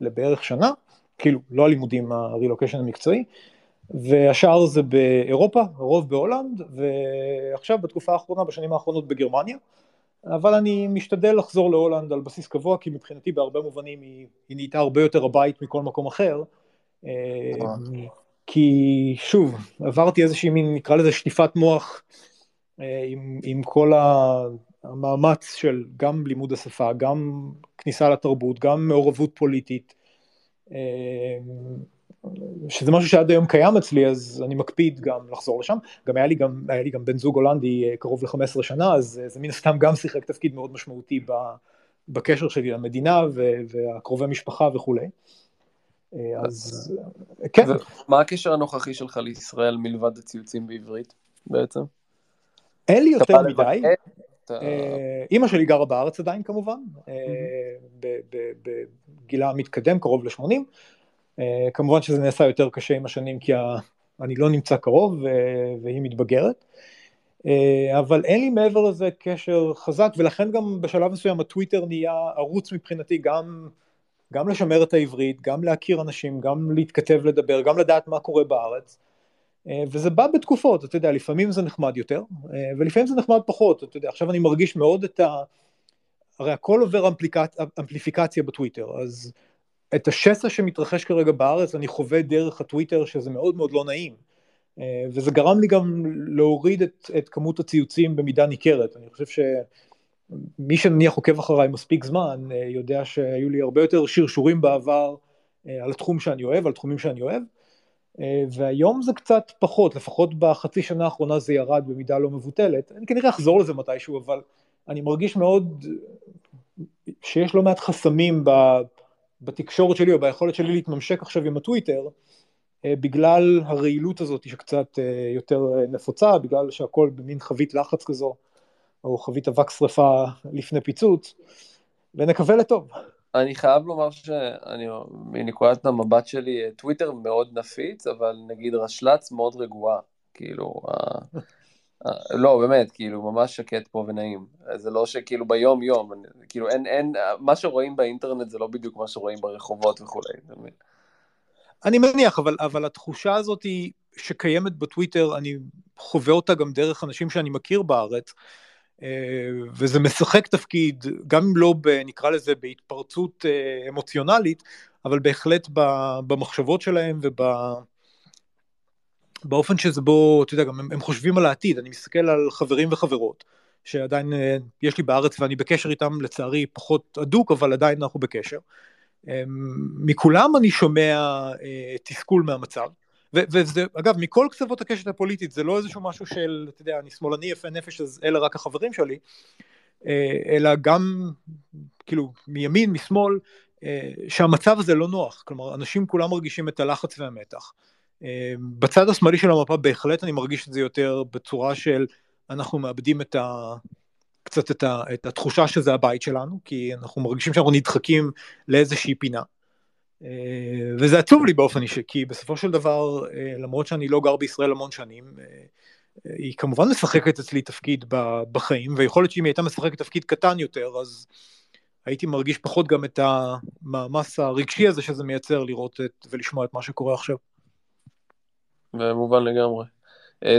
לבערך שנה, כאילו, לא הלימודים, הרילוקיישן המקצועי. והשאר זה באירופה, הרוב בהולנד, ועכשיו בתקופה האחרונה, בשנים האחרונות בגרמניה, אבל אני משתדל לחזור להולנד על בסיס קבוע, כי מבחינתי בהרבה מובנים היא, היא נהייתה הרבה יותר הבית מכל מקום אחר, אה, כי שוב, עברתי איזושהי מין, נקרא לזה שטיפת מוח, אה, עם, עם כל המאמץ של גם לימוד השפה, גם כניסה לתרבות, גם מעורבות פוליטית, שזה משהו שעד היום קיים אצלי, אז אני מקפיד גם לחזור לשם. גם היה לי גם, היה לי גם בן זוג הולנדי אה, קרוב ל-15 שנה, אז זה מן הסתם גם שיחק תפקיד מאוד משמעותי בקשר שלי למדינה והקרובי משפחה וכולי. אה, אז כן. מה הקשר הנוכחי שלך לישראל מלבד הציוצים בעברית בעצם? אין לי יותר מדי. אה, אימא שלי גרה בארץ עדיין כמובן, בגילה המתקדם, קרוב ל-80. Uh, כמובן שזה נעשה יותר קשה עם השנים כי. אני לא נמצא קרוב והיא מתבגרת, אבל אין לי מעבר לזה קשר חזק ולכן גם בשלב מסוים הטוויטר נהיה ערוץ מבחינתי גם, גם לשמר את העברית, גם להכיר אנשים, גם להתכתב לדבר, גם לדעת מה קורה בארץ. Uh, וזה בא בתקופות, אתה יודע, לפעמים זה נחמד יותר, uh, ולפעמים זה נחמד פחות, אתה יודע, עכשיו אני מרגיש מאוד את ה... הרי הכל עובר אמפליקצ... אמפליפיקציה בטוויטר, אז את השסע שמתרחש כרגע בארץ אני חווה דרך הטוויטר שזה מאוד מאוד לא נעים. אה, וזה גרם לי גם להוריד את, את כמות הציוצים במידה ניכרת. אני חושב שמי שנניח עוקב אחריי מספיק זמן, אה, יודע שהיו לי הרבה יותר שרשורים בעבר אה, על התחום שאני אוהב, על תחומים שאני אוהב, והיום זה קצת פחות, לפחות בחצי שנה האחרונה זה ירד במידה לא מבוטלת. אני כנראה אחזור לזה מתישהו, אבל אני מרגיש מאוד שיש לא מעט חסמים בתקשורת שלי או ביכולת שלי להתממשק עכשיו עם הטוויטר, אה, בגלל הרעילות הזאת שקצת אה, יותר אה, נפוצה, בגלל שהכל במין חבית לחץ כזו, או חבית אבק שרפה לפני פיצוץ, ונקווה לטוב. אני חייב לומר שאני, מנקודת המבט שלי, טוויטר מאוד נפיץ, אבל נגיד רשל"צ מאוד רגועה. כאילו, לא, באמת, כאילו, ממש שקט פה ונעים. זה לא שכאילו ביום יום, כאילו אין, אין, מה שרואים באינטרנט זה לא בדיוק מה שרואים ברחובות וכולי. אני מניח, אבל, אבל התחושה הזאת היא שקיימת בטוויטר, אני חווה אותה גם דרך אנשים שאני מכיר בארץ, אה, וזה משחק תפקיד, גם אם לא, ב, נקרא לזה, בהתפרצות אה, אמוציונלית, אבל בהחלט במחשבות שלהם וב... באופן שזה בו, אתה יודע, גם הם, הם חושבים על העתיד, אני מסתכל על חברים וחברות, שעדיין אה, יש לי בארץ ואני בקשר איתם לצערי פחות הדוק, אבל עדיין אנחנו בקשר. מכולם אני שומע אה, תסכול מהמצב, וזה, אגב, מכל קצוות הקשת הפוליטית, זה לא איזשהו משהו של, אתה יודע, אני שמאלני יפה נפש, אז אלה רק החברים שלי, אה, אלא גם, כאילו, מימין, משמאל, אה, שהמצב הזה לא נוח. כלומר, אנשים כולם מרגישים את הלחץ והמתח. אה, בצד השמאלי של המפה בהחלט אני מרגיש את זה יותר בצורה של אנחנו מאבדים את ה... קצת את, ה, את התחושה שזה הבית שלנו, כי אנחנו מרגישים שאנחנו נדחקים לאיזושהי פינה. אה, וזה עצוב לי באופן אישי, כי בסופו של דבר, אה, למרות שאני לא גר בישראל המון שנים, אה, היא כמובן משחקת אצלי תפקיד בחיים, ויכול להיות שאם היא הייתה משחקת תפקיד קטן יותר, אז הייתי מרגיש פחות גם את המאמץ הרגשי הזה שזה מייצר לראות את, ולשמוע את מה שקורה עכשיו. במובן לגמרי.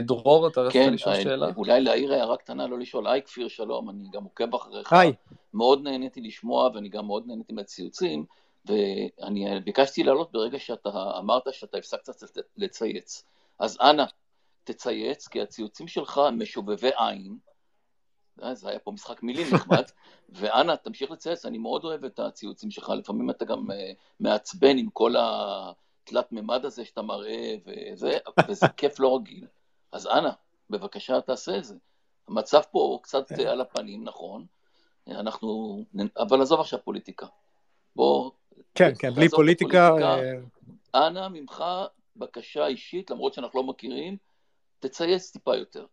דרור, אתה רצית כן, לשאול שאלה? אולי להעיר הערה קטנה, לא לשאול. היי, כפיר שלום, אני גם עוקב אחריך. היי. מאוד נהניתי לשמוע, ואני גם מאוד נהניתי מהציוצים. ואני ביקשתי לעלות ברגע שאתה אמרת שאתה הפסקת לצייץ. אז אנא, תצייץ, כי הציוצים שלך משובבי עין, אה, זה היה פה משחק מילים נחמד, ואנא, תמשיך לצייץ, אני מאוד אוהב את הציוצים שלך, לפעמים אתה גם אה, מעצבן עם כל התלת מימד הזה שאתה מראה, וזה, וזה כיף לא רגיל. אז אנא, בבקשה תעשה את זה. המצב פה קצת כן. על הפנים, נכון, אנחנו, אבל עזוב עכשיו פוליטיקה. בוא כן, כן, בלי פוליטיקה. אה, אנא ממך, בקשה אישית, למרות שאנחנו לא מכירים, תצייץ טיפה יותר.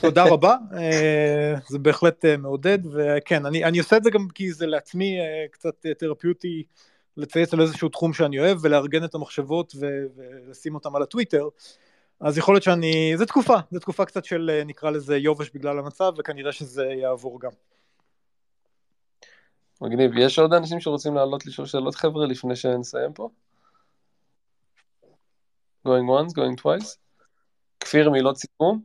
תודה רבה, אה, זה בהחלט אה, מעודד, וכן, אני, אני עושה את זה גם כי זה לעצמי קצת תרפיוטי לצייץ על איזשהו תחום שאני אוהב ולארגן את המחשבות ו- ולשים אותם על הטוויטר, אז יכול להיות שאני, זה תקופה, זה תקופה קצת של נקרא לזה יובש בגלל המצב, וכנראה שזה יעבור גם. מגניב. יש עוד אנשים שרוצים לעלות לשאול שאלות חבר'ה לפני שנסיים פה? going once, going twice? כפיר, מילות סיכום?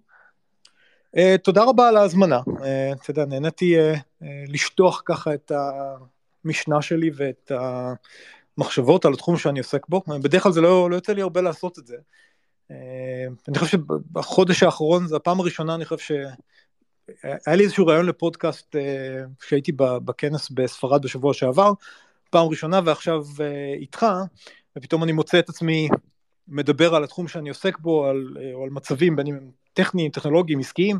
Uh, תודה רבה על ההזמנה. Uh, אתה יודע, נהניתי uh, uh, לשטוח ככה את המשנה שלי ואת המחשבות על התחום שאני עוסק בו. בדרך כלל זה לא, לא יוצא לי הרבה לעשות את זה. Uh, אני חושב שבחודש האחרון, זו הפעם הראשונה, אני חושב היה לי איזשהו רעיון לפודקאסט אה, כשהייתי בכנס בספרד בשבוע שעבר, פעם ראשונה ועכשיו אה, איתך, ופתאום אני מוצא את עצמי מדבר על התחום שאני עוסק בו, על, אה, או על מצבים בין אם טכניים, טכנולוגיים, עסקיים,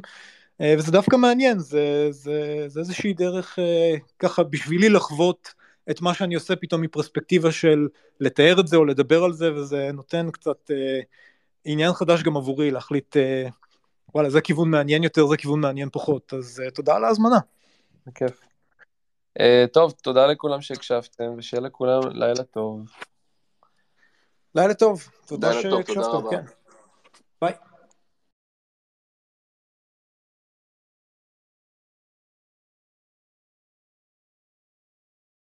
וזה דווקא מעניין, זה, זה, זה איזושהי דרך ככה בשבילי לחוות את מה שאני עושה פתאום מפרספקטיבה של לתאר את זה או לדבר על זה, וזה נותן קצת עניין חדש גם עבורי להחליט וואלה, זה כיוון מעניין יותר, זה כיוון מעניין פחות, אז uh, תודה על ההזמנה. בכיף. Uh, טוב, תודה לכולם שהקשבתם, ושיהיה לכולם לילה טוב. לילה טוב, תודה שהקשבתם, כן. ביי.